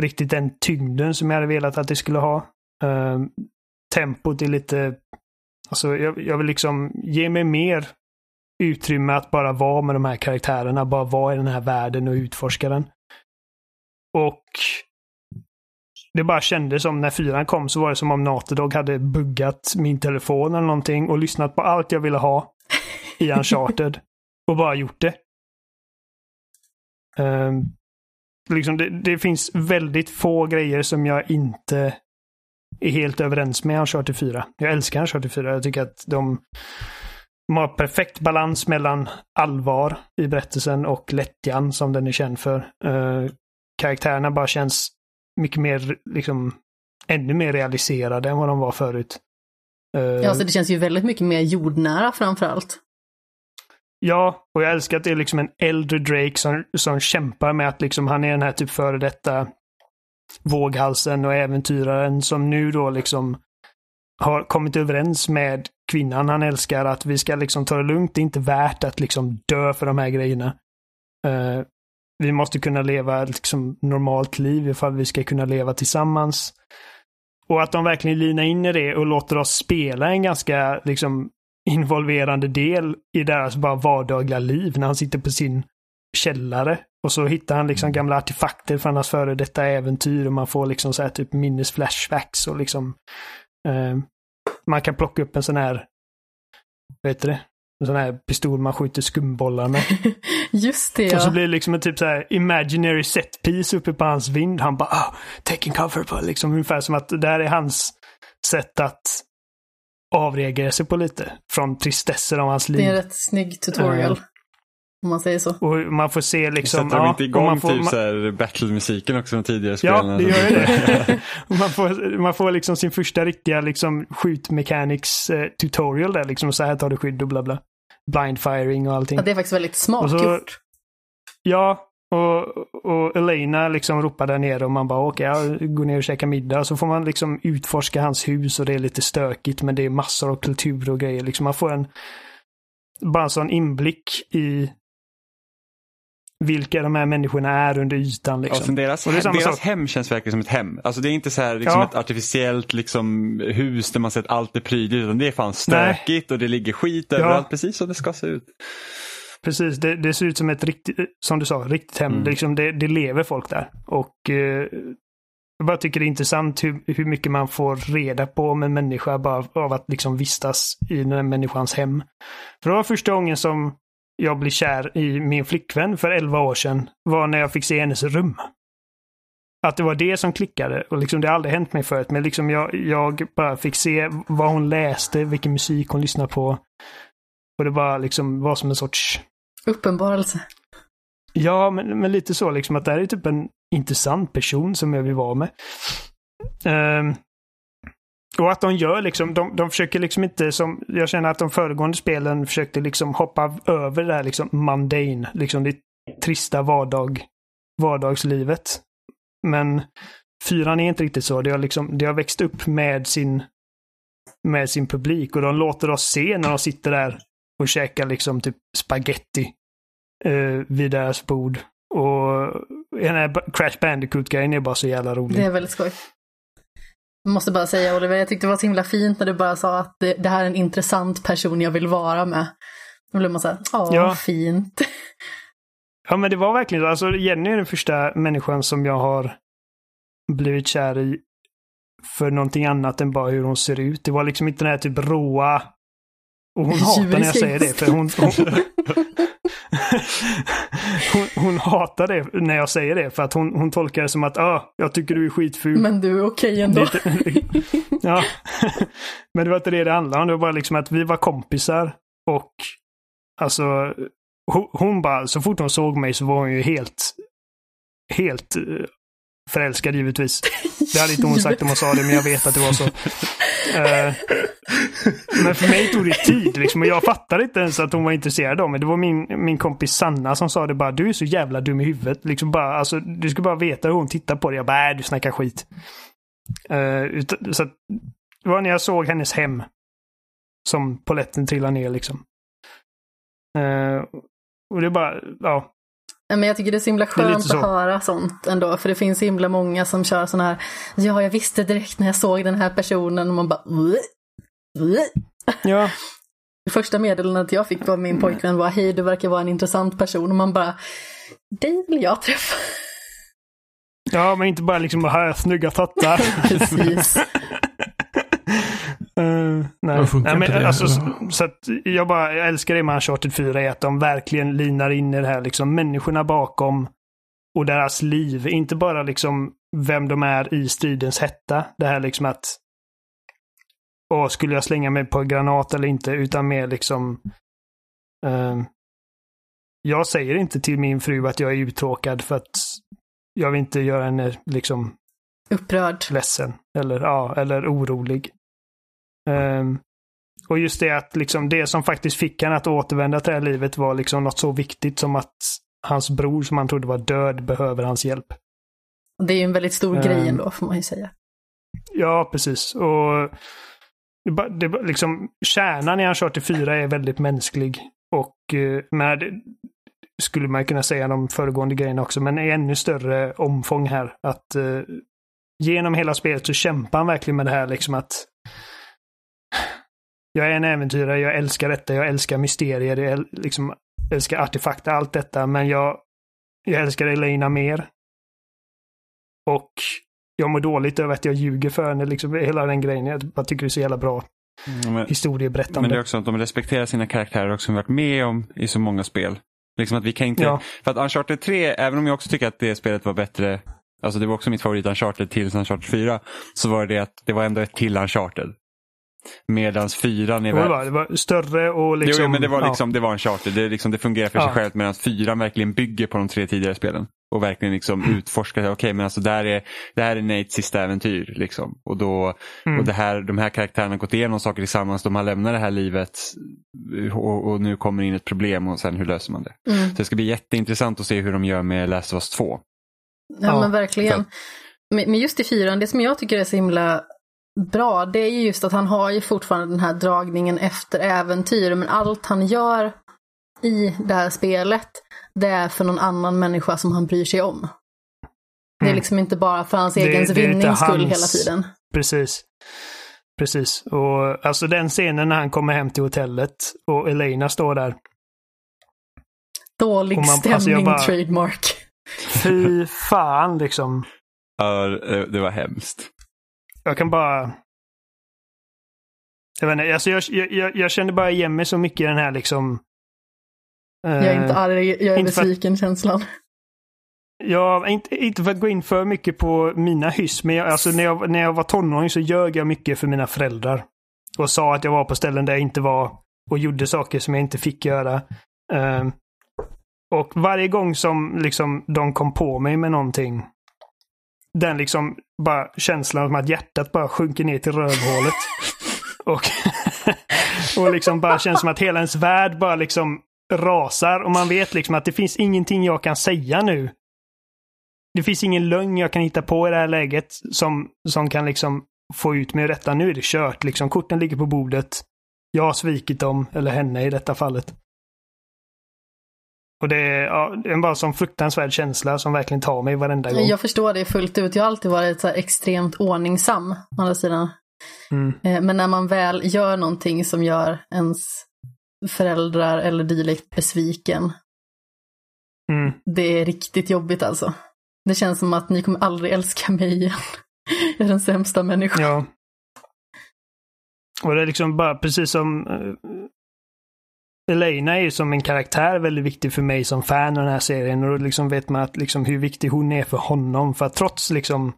riktigt den tyngden som jag hade velat att det skulle ha. Uh, tempot är lite... Alltså jag, jag vill liksom ge mig mer utrymme att bara vara med de här karaktärerna. Bara vara i den här världen och utforska den. Och det bara kändes som när fyran kom så var det som om Natodog hade buggat min telefon eller någonting och lyssnat på allt jag ville ha i Uncharted. och bara gjort det. Um, liksom det, det, finns väldigt få grejer som jag inte är helt överens med Uncharted 4. Jag älskar Uncharted 4. Jag tycker att de, de har perfekt balans mellan allvar i berättelsen och lättjan som den är känd för. Uh, karaktärerna bara känns mycket mer, liksom, ännu mer realiserade än vad de var förut. Ja, så det känns ju väldigt mycket mer jordnära framför allt. Ja, och jag älskar att det är liksom en äldre Drake som, som kämpar med att liksom han är den här typ före detta våghalsen och äventyraren som nu då liksom har kommit överens med kvinnan han älskar att vi ska liksom ta det lugnt. Det är inte värt att liksom dö för de här grejerna. Uh, vi måste kunna leva ett liksom, normalt liv ifall vi ska kunna leva tillsammans. Och att de verkligen linar in i det och låter oss spela en ganska liksom, involverande del i deras bara vardagliga liv när han sitter på sin källare Och så hittar han liksom gamla artefakter från hans före detta äventyr och man får liksom så här typ minnesflashbacks och liksom eh, man kan plocka upp en sån här, vad heter det? En sån här pistol man skjuter skumbollar med. Just det Och så ja. blir det liksom en typ så här imaginary set piece uppe på hans vind. Han bara oh, taking cover på liksom ungefär som att det där är hans sätt att avreagera sig på lite. Från tristessen av hans Det är en liv. rätt snygg tutorial. Eh. Om man säger så. Och man får se liksom... Sätter de inte och igång man får, typ man, så här battle-musiken också de tidigare Ja, spelen? det gör det. Man, får, man får liksom sin första riktiga liksom skjutmechanics tutorial där. Liksom så här tar du skydd och bla bla. Blind firing och allting. Ja, det är faktiskt väldigt smart så- gjort. Ja, och, och Elena liksom ropar där nere och man bara okej, okay, gå ner och käka middag. Så får man liksom utforska hans hus och det är lite stökigt men det är massor av kultur och grejer. Liksom man får en bara en sån inblick i vilka de här människorna är under ytan. Ja, Liksom. sen deras Och det är samma deras sak. hem känns verkligen som ett hem. Alltså det är inte så här liksom Ja. ett artificiellt liksom, hus där man sett allt är prydligt. Utan det är fan stökigt och det ligger skit överallt. Precis som det ska se ut. Precis, det, det ser ut som ett riktigt, som du sa, riktigt hem. Mm. Det, liksom, det, det lever folk där. Och eh, jag bara tycker det är intressant hur, hur mycket man får reda på om en människa bara av att liksom vistas i den här människans hem. För det var första gången som jag blev kär i min flickvän för 11 år sedan var när jag fick se hennes rum. Att det var det som klickade och liksom det har aldrig hänt mig förut. Men liksom jag, jag bara fick se vad hon läste, vilken musik hon lyssnade på. Och det bara liksom var som en sorts Uppenbarelse. Ja, men, men lite så liksom att det här är typ en intressant person som jag vill vara med. Ehm, och att de gör liksom, de, de försöker liksom inte som, jag känner att de föregående spelen försökte liksom hoppa över det här liksom mundane, liksom det trista vardag, vardagslivet. Men fyran är inte riktigt så. Det har liksom, det har växt upp med sin, med sin publik och de låter oss se när de sitter där och käkar liksom typ spaghetti eh, vid deras bord. Och den här Crash Bandicoot-grejen är bara så jävla rolig. Det är väldigt skoj. Jag måste bara säga Oliver, jag tyckte det var så himla fint när du bara sa att det, det här är en intressant person jag vill vara med. Då blev man såhär, ja, Ja. fint. Ja, men det var verkligen så. Alltså, Jenny är den första människan som jag har blivit kär i för någonting annat än bara hur hon ser ut. Det var liksom inte den här typ råa... Och hon hatar när jag säger det, för hon... hon, hon, hon hatar det när jag säger det, för att hon, hon tolkar det som att ah, jag tycker du är skitful. Men du är okej Det ändå. ja. Men det var inte det det handlade om. Det var bara liksom att vi var kompisar och alltså hon, hon bara, så fort hon såg mig så var hon ju helt, helt eh, förälskad givetvis. Det hade inte hon sagt om hon sa det, men jag vet att det var så. Eh, men för mig tog det tid liksom, och jag fattade inte ens att hon var intresserad av mig. Det var min, min kompis Sanna som sa det bara, du är så jävla dum i huvudet. Liksom bara, alltså, du ska bara veta hur hon tittar på dig. Jag bara, äh, du snackar skit. Eh, utan, så att, det var när jag såg hennes hem som poletten trillade ner liksom. Eh, och det bara, ja. Men jag tycker det är så himla skönt så. att höra sånt ändå, för det finns så himla många som kör såna här, ja, jag visste direkt när jag såg den här personen och man bara. Ja, Det första meddelandet jag fick av min pojkvän var, hej, du verkar vara en intressant person, och man bara, dig vill jag träffa. ja men inte bara liksom här, snygga tattar. Precis. Eh, nej. Nej, men, alltså, så, så att jag bara jag älskar det med Uncharted 4 är att de verkligen linar in i det här liksom människorna bakom och deras liv. Inte bara liksom vem de är i stridens hetta. Det här liksom att Åh, skulle jag slänga mig på granat eller inte? Utan mer liksom eh, Jag säger inte till min fru att jag är uttråkad för att jag vill inte göra henne liksom Upprörd. ledsen eller, ja, eller orolig. Ehm, och just det att liksom det som faktiskt fick han att återvända till det här livet var liksom något så viktigt som att hans bror som han trodde var död behöver hans hjälp. Det är ju en väldigt stor Ehm. grej ändå, får man ju säga. Ja, precis. Och det, det, liksom, kärnan i Uncharted 4 är väldigt mänsklig. Och eh, med, skulle man kunna säga de föregående grejerna också, men i ännu större omfång här. Att eh, genom hela spelet så kämpar han verkligen med det här liksom att jag är en äventyrare, jag älskar detta, jag älskar mysterier, jag liksom, älskar artefakter, allt detta, men jag jag älskar Elena mer. Och jag mår dåligt över att jag ljuger för henne, liksom hela den grejen. Jag tycker det är så jävla bra Mm, men, historieberättande. men det är också att de respekterar sina karaktärer också, som vi varit med om i så många spel. Liksom att vi kan inte, Ja. för att Uncharted 3, även om jag också tycker att det spelet var bättre, alltså det var också mitt favorit Uncharted till Uncharted 4, så var det att det var ändå ett till Uncharted. Medans fyran är det, väl... var, det var större och liksom... jo, men det var ja. liksom, det var Uncharted. Det, är liksom, det fungerar för sig Ja. självt medan fyran verkligen bygger på de tre tidigare spelen. Och verkligen liksom utforskar, okej men alltså där är, det här är Nates sista äventyr. Liksom. Och, då, Mm. och det här, de här karaktärerna har gått igenom saker tillsammans, de har lämnat det här livet och, och nu kommer in ett problem och sen hur löser man det. Mm. Så det ska bli jätteintressant att se hur de gör med Last of Us 2. Ja, Ja, men verkligen. för- men just i fyran, det som jag tycker är så himla bra, det är ju just att han har ju fortfarande den här dragningen efter äventyr, men allt han gör i det här spelet, det är för någon annan människa som han bryr sig om. Det är Mm. liksom inte bara för hans Det- egen vinnings skull hela tiden. Precis. Precis. Och alltså den scenen när han kommer hem till hotellet och Elena står där. Dålig man- stämning, alltså bara- trademark. Fy fan liksom. Ja, det var hemskt. Jag kan bara... Jag vet inte, alltså jag, jag, jag, kände bara igen mig så mycket i den här liksom... Jag är inte eh, arg, jag är inte för att- besviken känslan. Ja, inte, inte för att gå in för mycket på mina hyss, men jag, alltså när, jag, när jag var tonåring så ljög jag mycket för mina föräldrar. Och sa att jag var på ställen där jag inte var och gjorde saker som jag inte fick göra. Ehm, och varje gång som liksom de kom på mig med någonting, den liksom bara känslan av att hjärtat bara sjunker ner till rövhålet. och, och liksom bara känns som att hela ens värld bara liksom rasar och man vet liksom att det finns ingenting jag kan säga nu det finns ingen lögn jag kan hitta på i det här läget som, som kan liksom få ut mig ur detta. Nu är det kört. Liksom, korten ligger på bordet. Jag har svikit dem, eller henne i detta fallet. Och det är, ja, är bara en sån fruktansvärd känsla som verkligen tar mig varenda gång. Jag förstår det fullt ut. Jag har alltid varit så här extremt ordningsam, å andra sidan. Mm. Eh, Men när man väl gör någonting som gör ens föräldrar eller dylikt besviken, Mm. det är riktigt jobbigt alltså. Det känns som att ni kommer aldrig älska mig igen. Jag är den sämsta människan. Ja. Och det är liksom bara precis som uh, Elena är ju som en karaktär väldigt viktig för mig som fan av den här serien. Och då liksom vet man att liksom hur viktig hon är för honom. För att trots liksom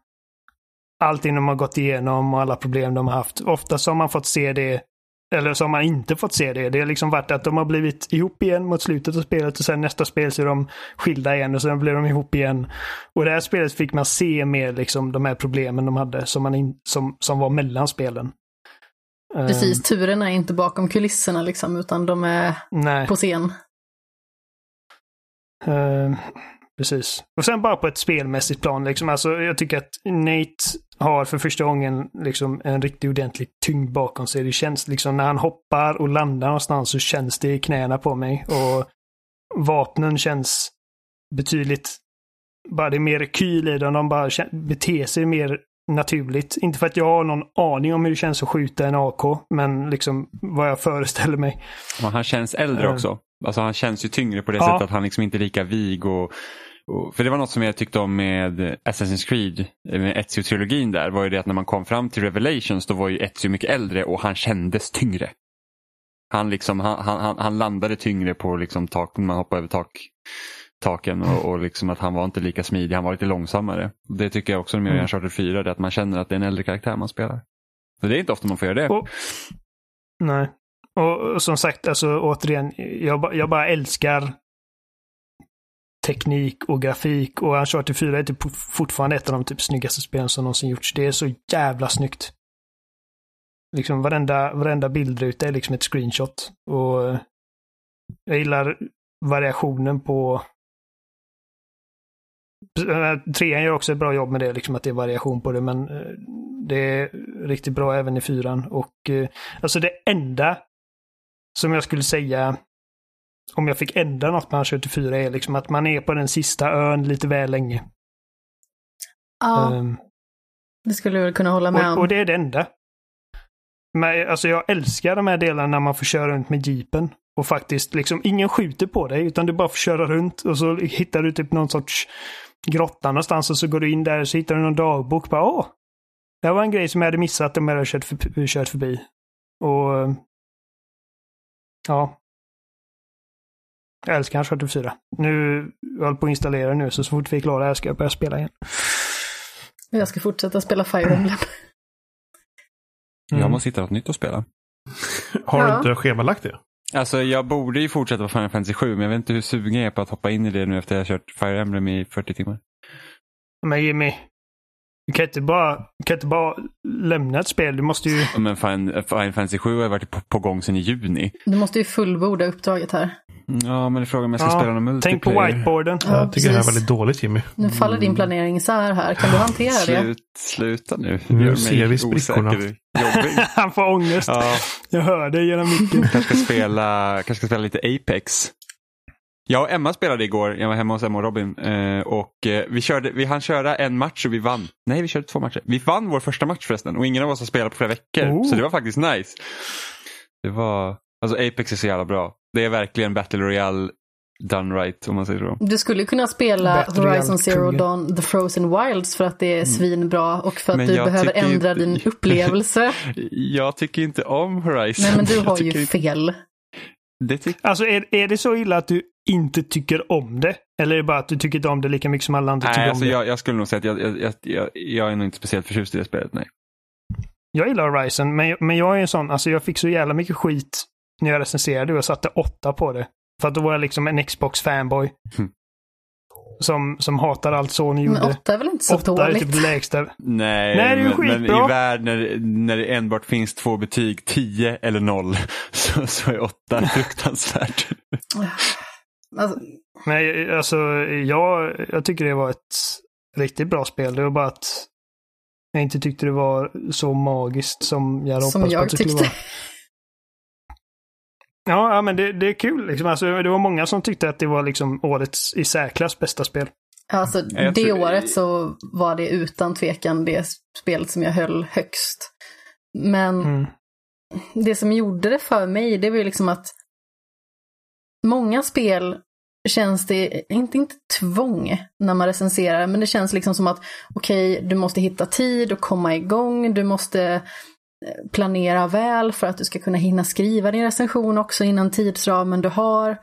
allting de har gått igenom och alla problem de har haft. Ofta så har man fått se det, eller så har man inte fått se det. Det har liksom varit att de har blivit ihop igen mot slutet av spelet och sen nästa spel så är de skilda igen och sen blir de ihop igen. Och det här spelet fick man se mer liksom de här problemen de hade som, man in, som, som var mellan spelen. Precis, turerna är inte bakom kulisserna liksom, utan de är nej. på scen. Eh, precis. Och sen bara på ett spelmässigt plan. Liksom, alltså, jag tycker att Nate har för första gången liksom, en riktigt ordentlig tyngd bakom sig. Det känns liksom när han hoppar och landar någonstans så känns det i knäna på mig. Och vapnen känns betydligt... Bara det är mer rekyl i dem. De bara beter sig mer naturligt. Inte för att jag har någon aning om hur det känns att skjuta en AK, men liksom vad jag föreställer mig. Och han känns äldre Mm. också. Alltså han känns ju tyngre på det Ja. sättet att han liksom inte är lika vig. Och, och, för det var något som jag tyckte om med Assassin's Creed, eh, med Ezio-trilogin där, var ju det att när man kom fram till Revelations då var ju Ezio mycket äldre och han kändes tyngre. Han, liksom, han, han- han landade tyngre på liksom tak, när man hoppade över tak, taken och, och liksom att han var inte lika smidig, han var lite långsammare. Det tycker jag också med Mm. Uncharted 4, det att man känner att det är en äldre karaktär man spelar. Så det är inte ofta man får göra det. Och, nej. Och, som sagt, alltså återigen, jag, jag bara älskar teknik och grafik och Uncharted 4 är typ fortfarande ett av de typ snyggaste spelen som någonsin gjorts. Det är så jävla snyggt. Liksom varenda, varenda bildruta är liksom ett screenshot. Och jag gillar variationen på Trean gör också ett bra jobb med det, liksom att det är variation på det, men eh, det är riktigt bra även i fyran. Och eh, alltså det enda som jag skulle säga, om jag fick ändra något med Uncharted 4, är liksom att man är på den sista ön lite väl länge. Ja, Ehm, det skulle jag väl kunna hålla med och, om. och det är det enda. Men, alltså jag älskar de här delarna när man får köra runt med jeepen. och faktiskt liksom ingen skjuter på dig utan du bara får köra runt och så hittar du typ någon sorts grotta någonstans och så går du in där och så hittar du någon dagbok. Bara, Åh, det här var en grej som jag hade missat om jag hade kört, för, kört förbi. Och ja. Jag älskar Uncharted 4. Nu jag håller på att installera nu så så fort vi är klara här ska jag börja spela igen. Jag ska fortsätta spela Fire Emblem. Mm. Jag måste hitta något nytt att spela. Har du Ja. inte schemalagt det? Alltså jag borde ju fortsätta på Final Fantasy 7 men jag vet inte hur sugen jag är på att hoppa in i det nu efter att jag har kört Fire Emblem i 40 timmar. Men Jimmy, du kan inte bara, kan inte bara lämna ett spel. Du måste ju... Men Final, Fantasy 7 har varit på, på gång sedan i juni. Du måste ju fullborda uppdraget här. Ja, men det är frågan om jag ska Ja, spela någon Tänk på multiplayer. whiteboarden. Ja, jag tycker det här är precis. väldigt dåligt Jimmy. Nu faller din planering isär här. Kan du hantera det? Slut, sluta nu. Nu ser vi sprickorna. Han får ångest. Ja, Jag hör det genom micken. kanske ska spela, kanske ska spela lite Apex. Jag och Emma spelade igår, jag var hemma hos Emma och Robin eh, och eh, vi körde, vi hann köra en match och vi vann. Nej, vi körde två matcher. Vi vann vår första match förresten och ingen av oss har spelat på flera veckor. Oh. Så det var faktiskt nice. Det var, alltså Apex är så jävla bra. Det är verkligen Battle Royale done right om man säger så. Du skulle kunna spela Bättre Horizon Zero. Dawn The Frozen Wilds för att det är svinbra och för att Men du behöver ändra inte- din upplevelse. Jag tycker inte om Horizon. Nej men du har ju inte- fel. Tycker Alltså är, är det så illa att du inte tycker om det? Eller är det bara att du tycker inte om det lika mycket som alla andra tycker Nej, om alltså det? jag, jag skulle nog säga att jag, jag, jag, jag, är nog inte speciellt förtjust i det spelet. Nej. Jag gillar Horizon, men, men jag är en sån, alltså jag fick så jävla mycket skit när jag recenserade och jag satte åtta på det. För att då var jag liksom en Xbox-fanboy. Hmm. Som, som hatar allt Sony gjorde. Men åtta är väl inte så Åtta är dåligt? typ det lägsta. Nej, Nej, det är ju men, men i värld när, när det enbart finns två betyg, 10 eller 0, så, så är 8 fruktansvärt. Alltså, Men alltså, jag, jag tycker det var ett riktigt bra spel. Det var bara att jag inte tyckte det var så magiskt som jag hade som hoppats på att det skulle tyckte. vara. Ja, ja men det, det är kul. Liksom. Alltså, det var många som tyckte att det var liksom årets i särklass bästa spel. Alltså Jag det tror- året så var det utan tvekan det spelet som jag höll högst. Men Mm. det som gjorde det för mig, det var ju liksom att många spel känns det, inte, inte tvång när man recenserar, men det känns liksom som att okej, du måste hitta tid och komma igång, du måste planera väl för att du ska kunna hinna skriva din recension också innan tidsramen du har.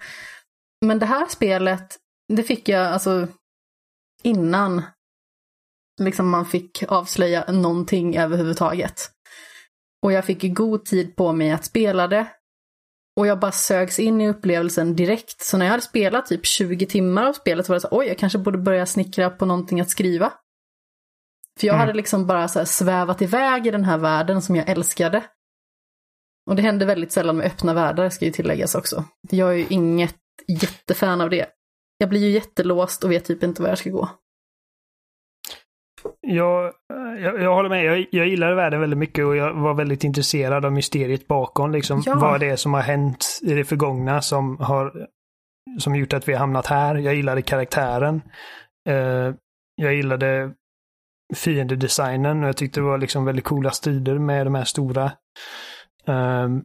Men det här spelet, det fick jag alltså innan liksom man fick avslöja någonting överhuvudtaget. Och jag fick god tid på mig att spela det. Och jag bara sögs in i upplevelsen direkt. Så när jag hade spelat typ 20 timmar av spelet så var det så oj, jag kanske borde börja snickra på någonting att skriva. För jag Mm. hade liksom bara så svävat iväg i den här världen som jag älskade. Och det hände väldigt sällan med öppna världar, ska ju tilläggas också. Jag är ju inget jättefan av det. Jag blir ju jättelåst och vet typ inte var jag ska gå. Jag, jag, jag håller med. Jag, jag gillade världen väldigt mycket och jag var väldigt intresserad av mysteriet bakom. Liksom, Ja. Vad det är som har hänt i det förgångna som har som gjort att vi har hamnat här. Jag gillade karaktären. Eh, jag gillade fiendedesignen och jag tyckte det var liksom väldigt coola strider med de här stora. Ehm,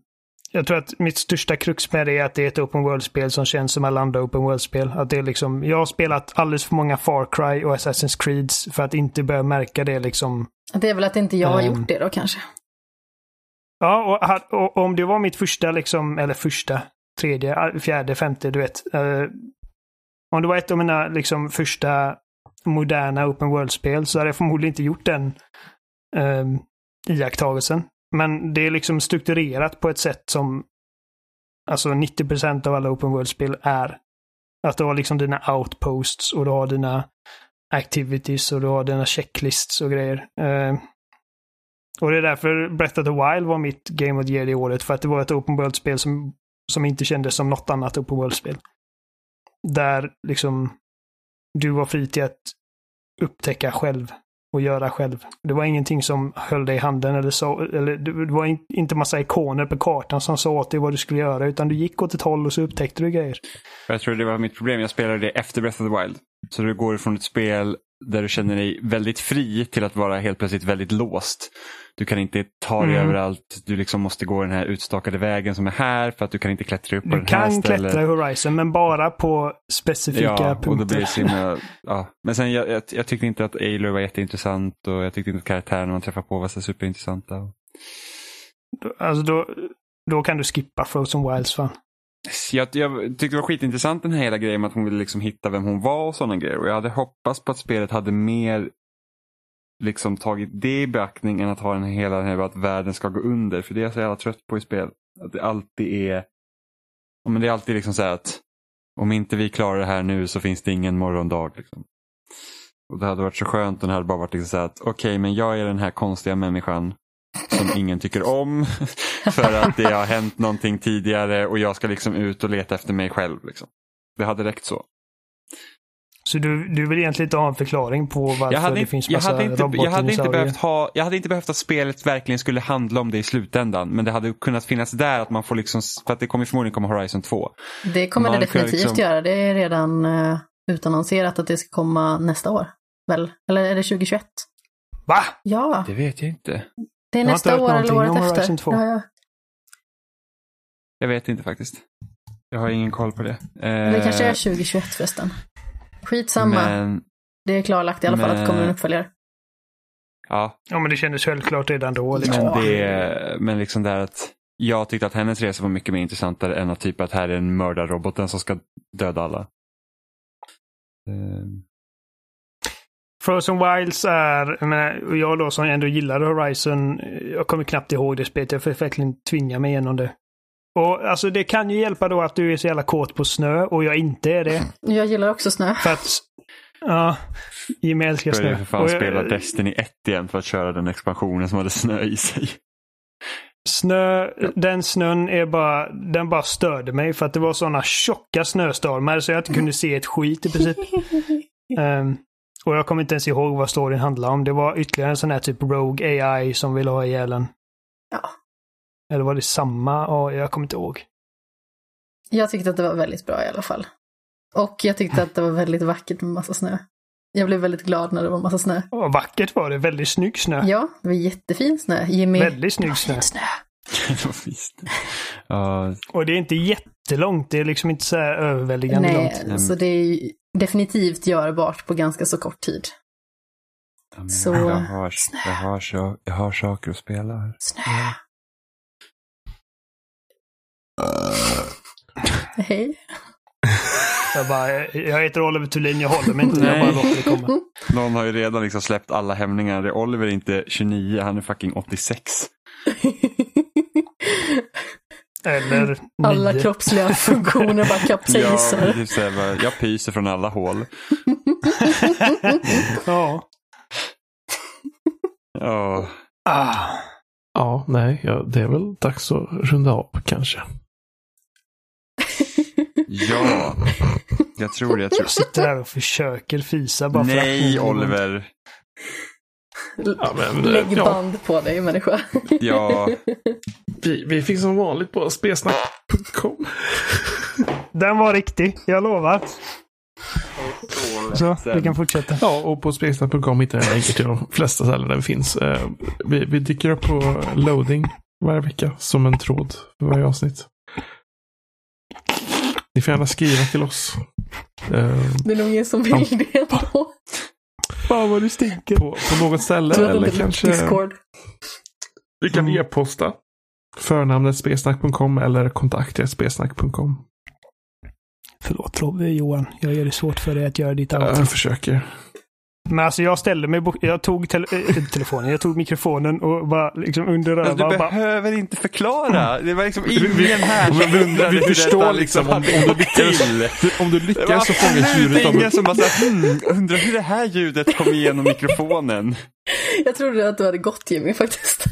jag tror att mitt största krux med det är att det är ett open world-spel som känns som alla andra open world-spel. Att det är liksom, jag har spelat alldeles för många Far Cry och Assassin's Creeds för att inte börja märka det liksom. Det är väl att inte jag har Ehm. gjort det då kanske. Ja, och, ha- och om det var mitt första liksom, eller första, tredje, fjärde, femte, du vet. eh, om det var ett av mina liksom första moderna open world-spel så hade jag förmodligen inte gjort den eh, iakttagelsen. Men det är liksom strukturerat på ett sätt som alltså 90% av alla open world-spel är. Att du har liksom dina outposts och du har dina activities och du har dina checklists och grejer. Eh, och det är därför Breath of the Wild var mitt Game of the Year det året. För att det var ett open world-spel som, som inte kändes som något annat open world-spel. Där liksom du var fri till att upptäcka själv och göra själv. Det var ingenting som höll dig i handen eller så. Eller det var inte massa ikoner på kartan som sa åt dig vad du skulle göra. Utan du gick åt ett håll och så upptäckte du grejer. Jag tror det var mitt problem. Jag spelade det efter Breath of the Wild. Så du går från ett spel där du känner dig väldigt fri till att vara helt plötsligt väldigt låst. Du kan inte ta dig Mm. överallt. Du liksom måste gå den här utstakade vägen som är här för att du kan inte klättra upp på Du den här kan stället. klättra i Horizon, men bara på specifika Ja, och då blir punkter. det himla, ja. Men sen jag, jag, jag tyckte inte att Aloy var jätteintressant och jag tyckte inte att karaktärerna man träffar på var så superintressanta. Alltså då, då kan du skippa Frozen Wilds fan. Jag, jag tyckte det var skitintressant den här hela grejen med att hon ville liksom hitta vem hon var och sådana grejer. Och jag hade hoppats på att spelet hade mer liksom tagit det i beaktning än att ha den hela den här att världen ska gå under. För det är jag så jävla trött på i spel. Att det alltid är, ja, men det är alltid liksom så här att om inte vi klarar det här nu så finns det ingen morgondag. Liksom. Och det hade varit så skönt om det hade bara varit liksom så här att okej men jag är den här konstiga människan som ingen tycker om. För att det har hänt någonting tidigare och jag ska liksom ut och leta efter mig själv. Liksom. Det hade räckt så. Så du, du vill egentligen inte ha en förklaring på varför Jag hade, det inte, finns jag, massa hade inte, jag, hade inte robotdinosaurier? behövt ha, jag hade inte behövt att spelet verkligen skulle handla om det i slutändan. Men det hade kunnat finnas där att man får liksom, för att det kommer förmodligen komma Horizon 2. Det kommer Man det definitivt liksom- göra. Det är redan uh, utannonserat att det ska komma nästa år. Väl? Eller är det 2021? Va? Ja, Det vet jag inte. Det är har nästa år eller året efter. Horizon 2. Ja, ja. Jag vet inte faktiskt. Jag har ingen koll på det. Men Det kanske är Eh, 2021 förresten. Skitsamma. Men, Det är klarlagt i alla fall att det kommer en Men- uppföljare. ja, Ja, men det kändes självklart redan då. Liksom. men, det, men liksom där att jag tyckte att hennes resa var mycket mer intressantare än att typ att här är en mördarroboten som ska döda alla. Eh, Frozen Wilds är, jag, menar, och jag då som ändå gillade Horizon, jag kommer knappt ihåg det spelet. Jag fick verkligen tvinga mig igenom det. Och alltså det kan ju hjälpa då att du är så jävla kåt på snö och jag inte är det. Jag gillar också snö. För att, ja, Jimmy älskar började snö. för fan Och jag- spela Destiny 1 igen för att köra den expansionen som hade snö i sig. Snö, den snön är bara, den bara störde mig för att det var sådana tjocka snöstormar så jag inte kunde se ett skit i princip. Ehm, och jag kommer inte ens ihåg vad storyn handlade om. Det var ytterligare en sån här typ Rogue AI som ville ha ihjäl en. Ja. Eller var det samma? Ja, jag kommer inte ihåg. Jag tyckte att det var väldigt bra i alla fall. Och jag tyckte att det var väldigt vackert med massa snö. Jag blev väldigt glad när det var massa snö. Ja, vackert var det. Väldigt snygg snö. Ja, det var jättefin snö. Jimmy. Väldigt snygg snö. snö. Ja, Och det är inte jättelångt. Det är liksom inte så här överväldigande långt. Nej, så det är ju definitivt görbart på ganska så kort tid. men Så- jag, har, jag, har, så, jag har saker att spela här. Snö. Hej. Jag, bara, jag heter Oliver Thulin, jag håller mig inte. Jag bara låter det komma. Någon har ju redan liksom släppt alla hämningar. Oliver är inte 29, han är fucking 86. Eller Alla nio. kroppsliga funktioner bara Ja, kapsejsar. här, bara, jag pyser från alla hål. Ja. Ja, Ah. Ja, nej, ja, det är väl dags att runda av kanske. ja. jag tror det. Jag tror. Jag sitter här och försöker fisa bara för Nej, att... Oliver. Ja, men, Lägg ja, band på dig människa. Ja, vi, vi finns som vanligt på spelsnack.com. Den var riktig, jag lovar. Så, vi kan fortsätta. Ja, och på spelsnack.com hittar ni länkar till de flesta ställen där vi finns. Eh, Vi, vi dyker upp på loading varje vecka som en tråd för varje avsnitt. Ni får gärna skriva till oss. Eh, Det är nog ingen som vill det ändå. Fan vad du stinker. på, på något ställe. Eller inte kanske Discord. du kan Mm. e-posta. Förnamnet spelsnack.com eller kontaktet spelsnack.com. Förlåt Robbe, Johan. Jag gör det svårt för dig att göra ditt outro. Jag försöker. Men alltså jag ställde mig, jag tog tele- äh, telefonen, jag tog mikrofonen och bara liksom under men röva du bara... behöver inte förklara. Det var liksom ingen här som vi- undrade vi förstår detta liksom liksom om- om du lyckas- till. Om du lyckas så fångas djuret av ingen som bara såhär, hmm, undrar hur det här ljudet kom igenom mikrofonen. Jag trodde att du hade gått Jimmy faktiskt.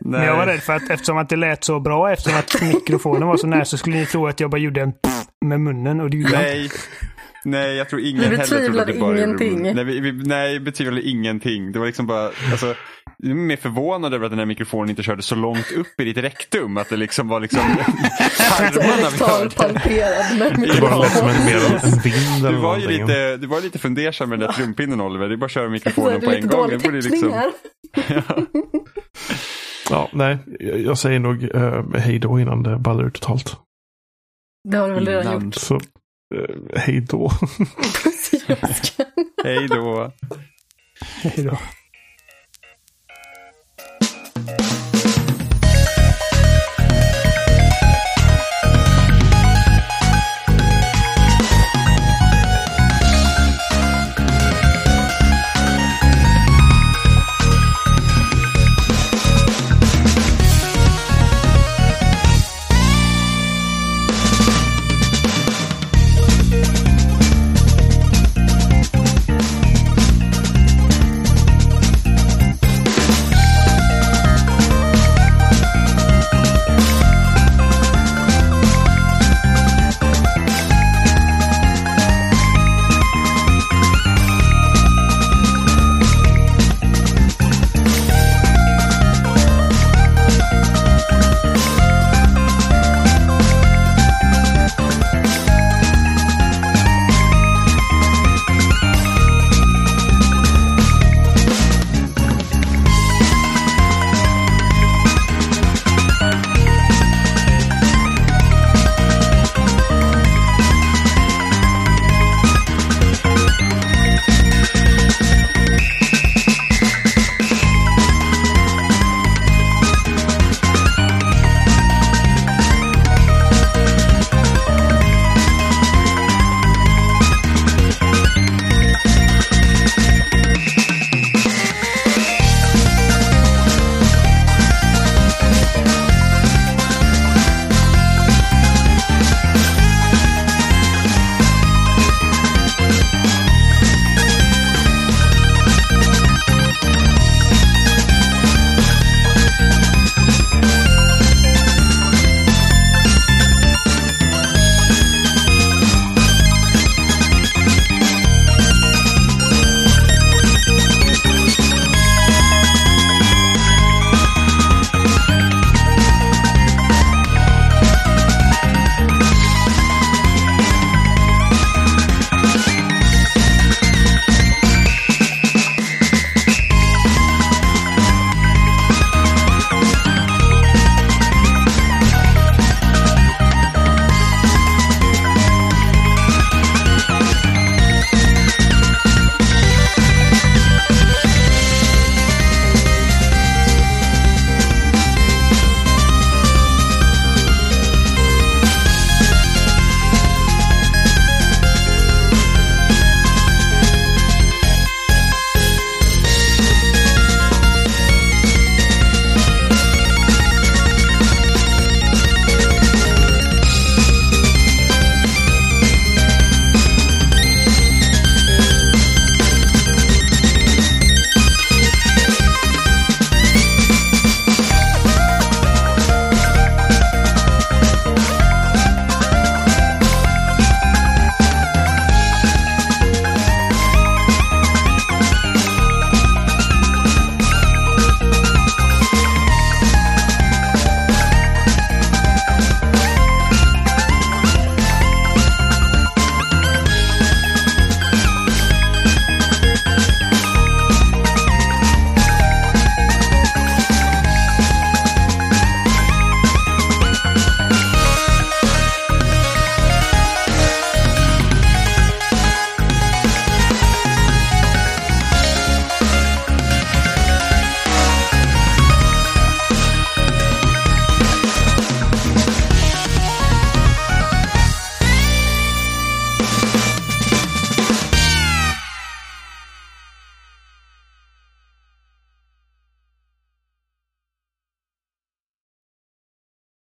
Men jag var rädd för att eftersom att det lät så bra, eftersom att mikrofonen var så nära så skulle ni tro att jag bara gjorde en pff med munnen och det gjorde jag inte. Nej. Nej, jag tror ingen Vi heller trodde det bara ingenting. Nej, vi, vi, nej, betvivlade ingenting. Det var liksom bara, alltså, jag är mer förvånad över att den här mikrofonen inte körde så långt upp i ditt rektum. Att det liksom var liksom armarna vi hörde. Det lät som en, mer en vind Du var ju lite, du var lite fundersam med den där trumpinnen Oliver. Det är bara att köra är mikrofonen på en gång. Det borde täckning liksom... här. Ja, nej, jag säger nog uh, hej då innan det ballar ur totalt. Det har du väl redan Innan. gjort? Så uh, hej då. Hej då. Hej då.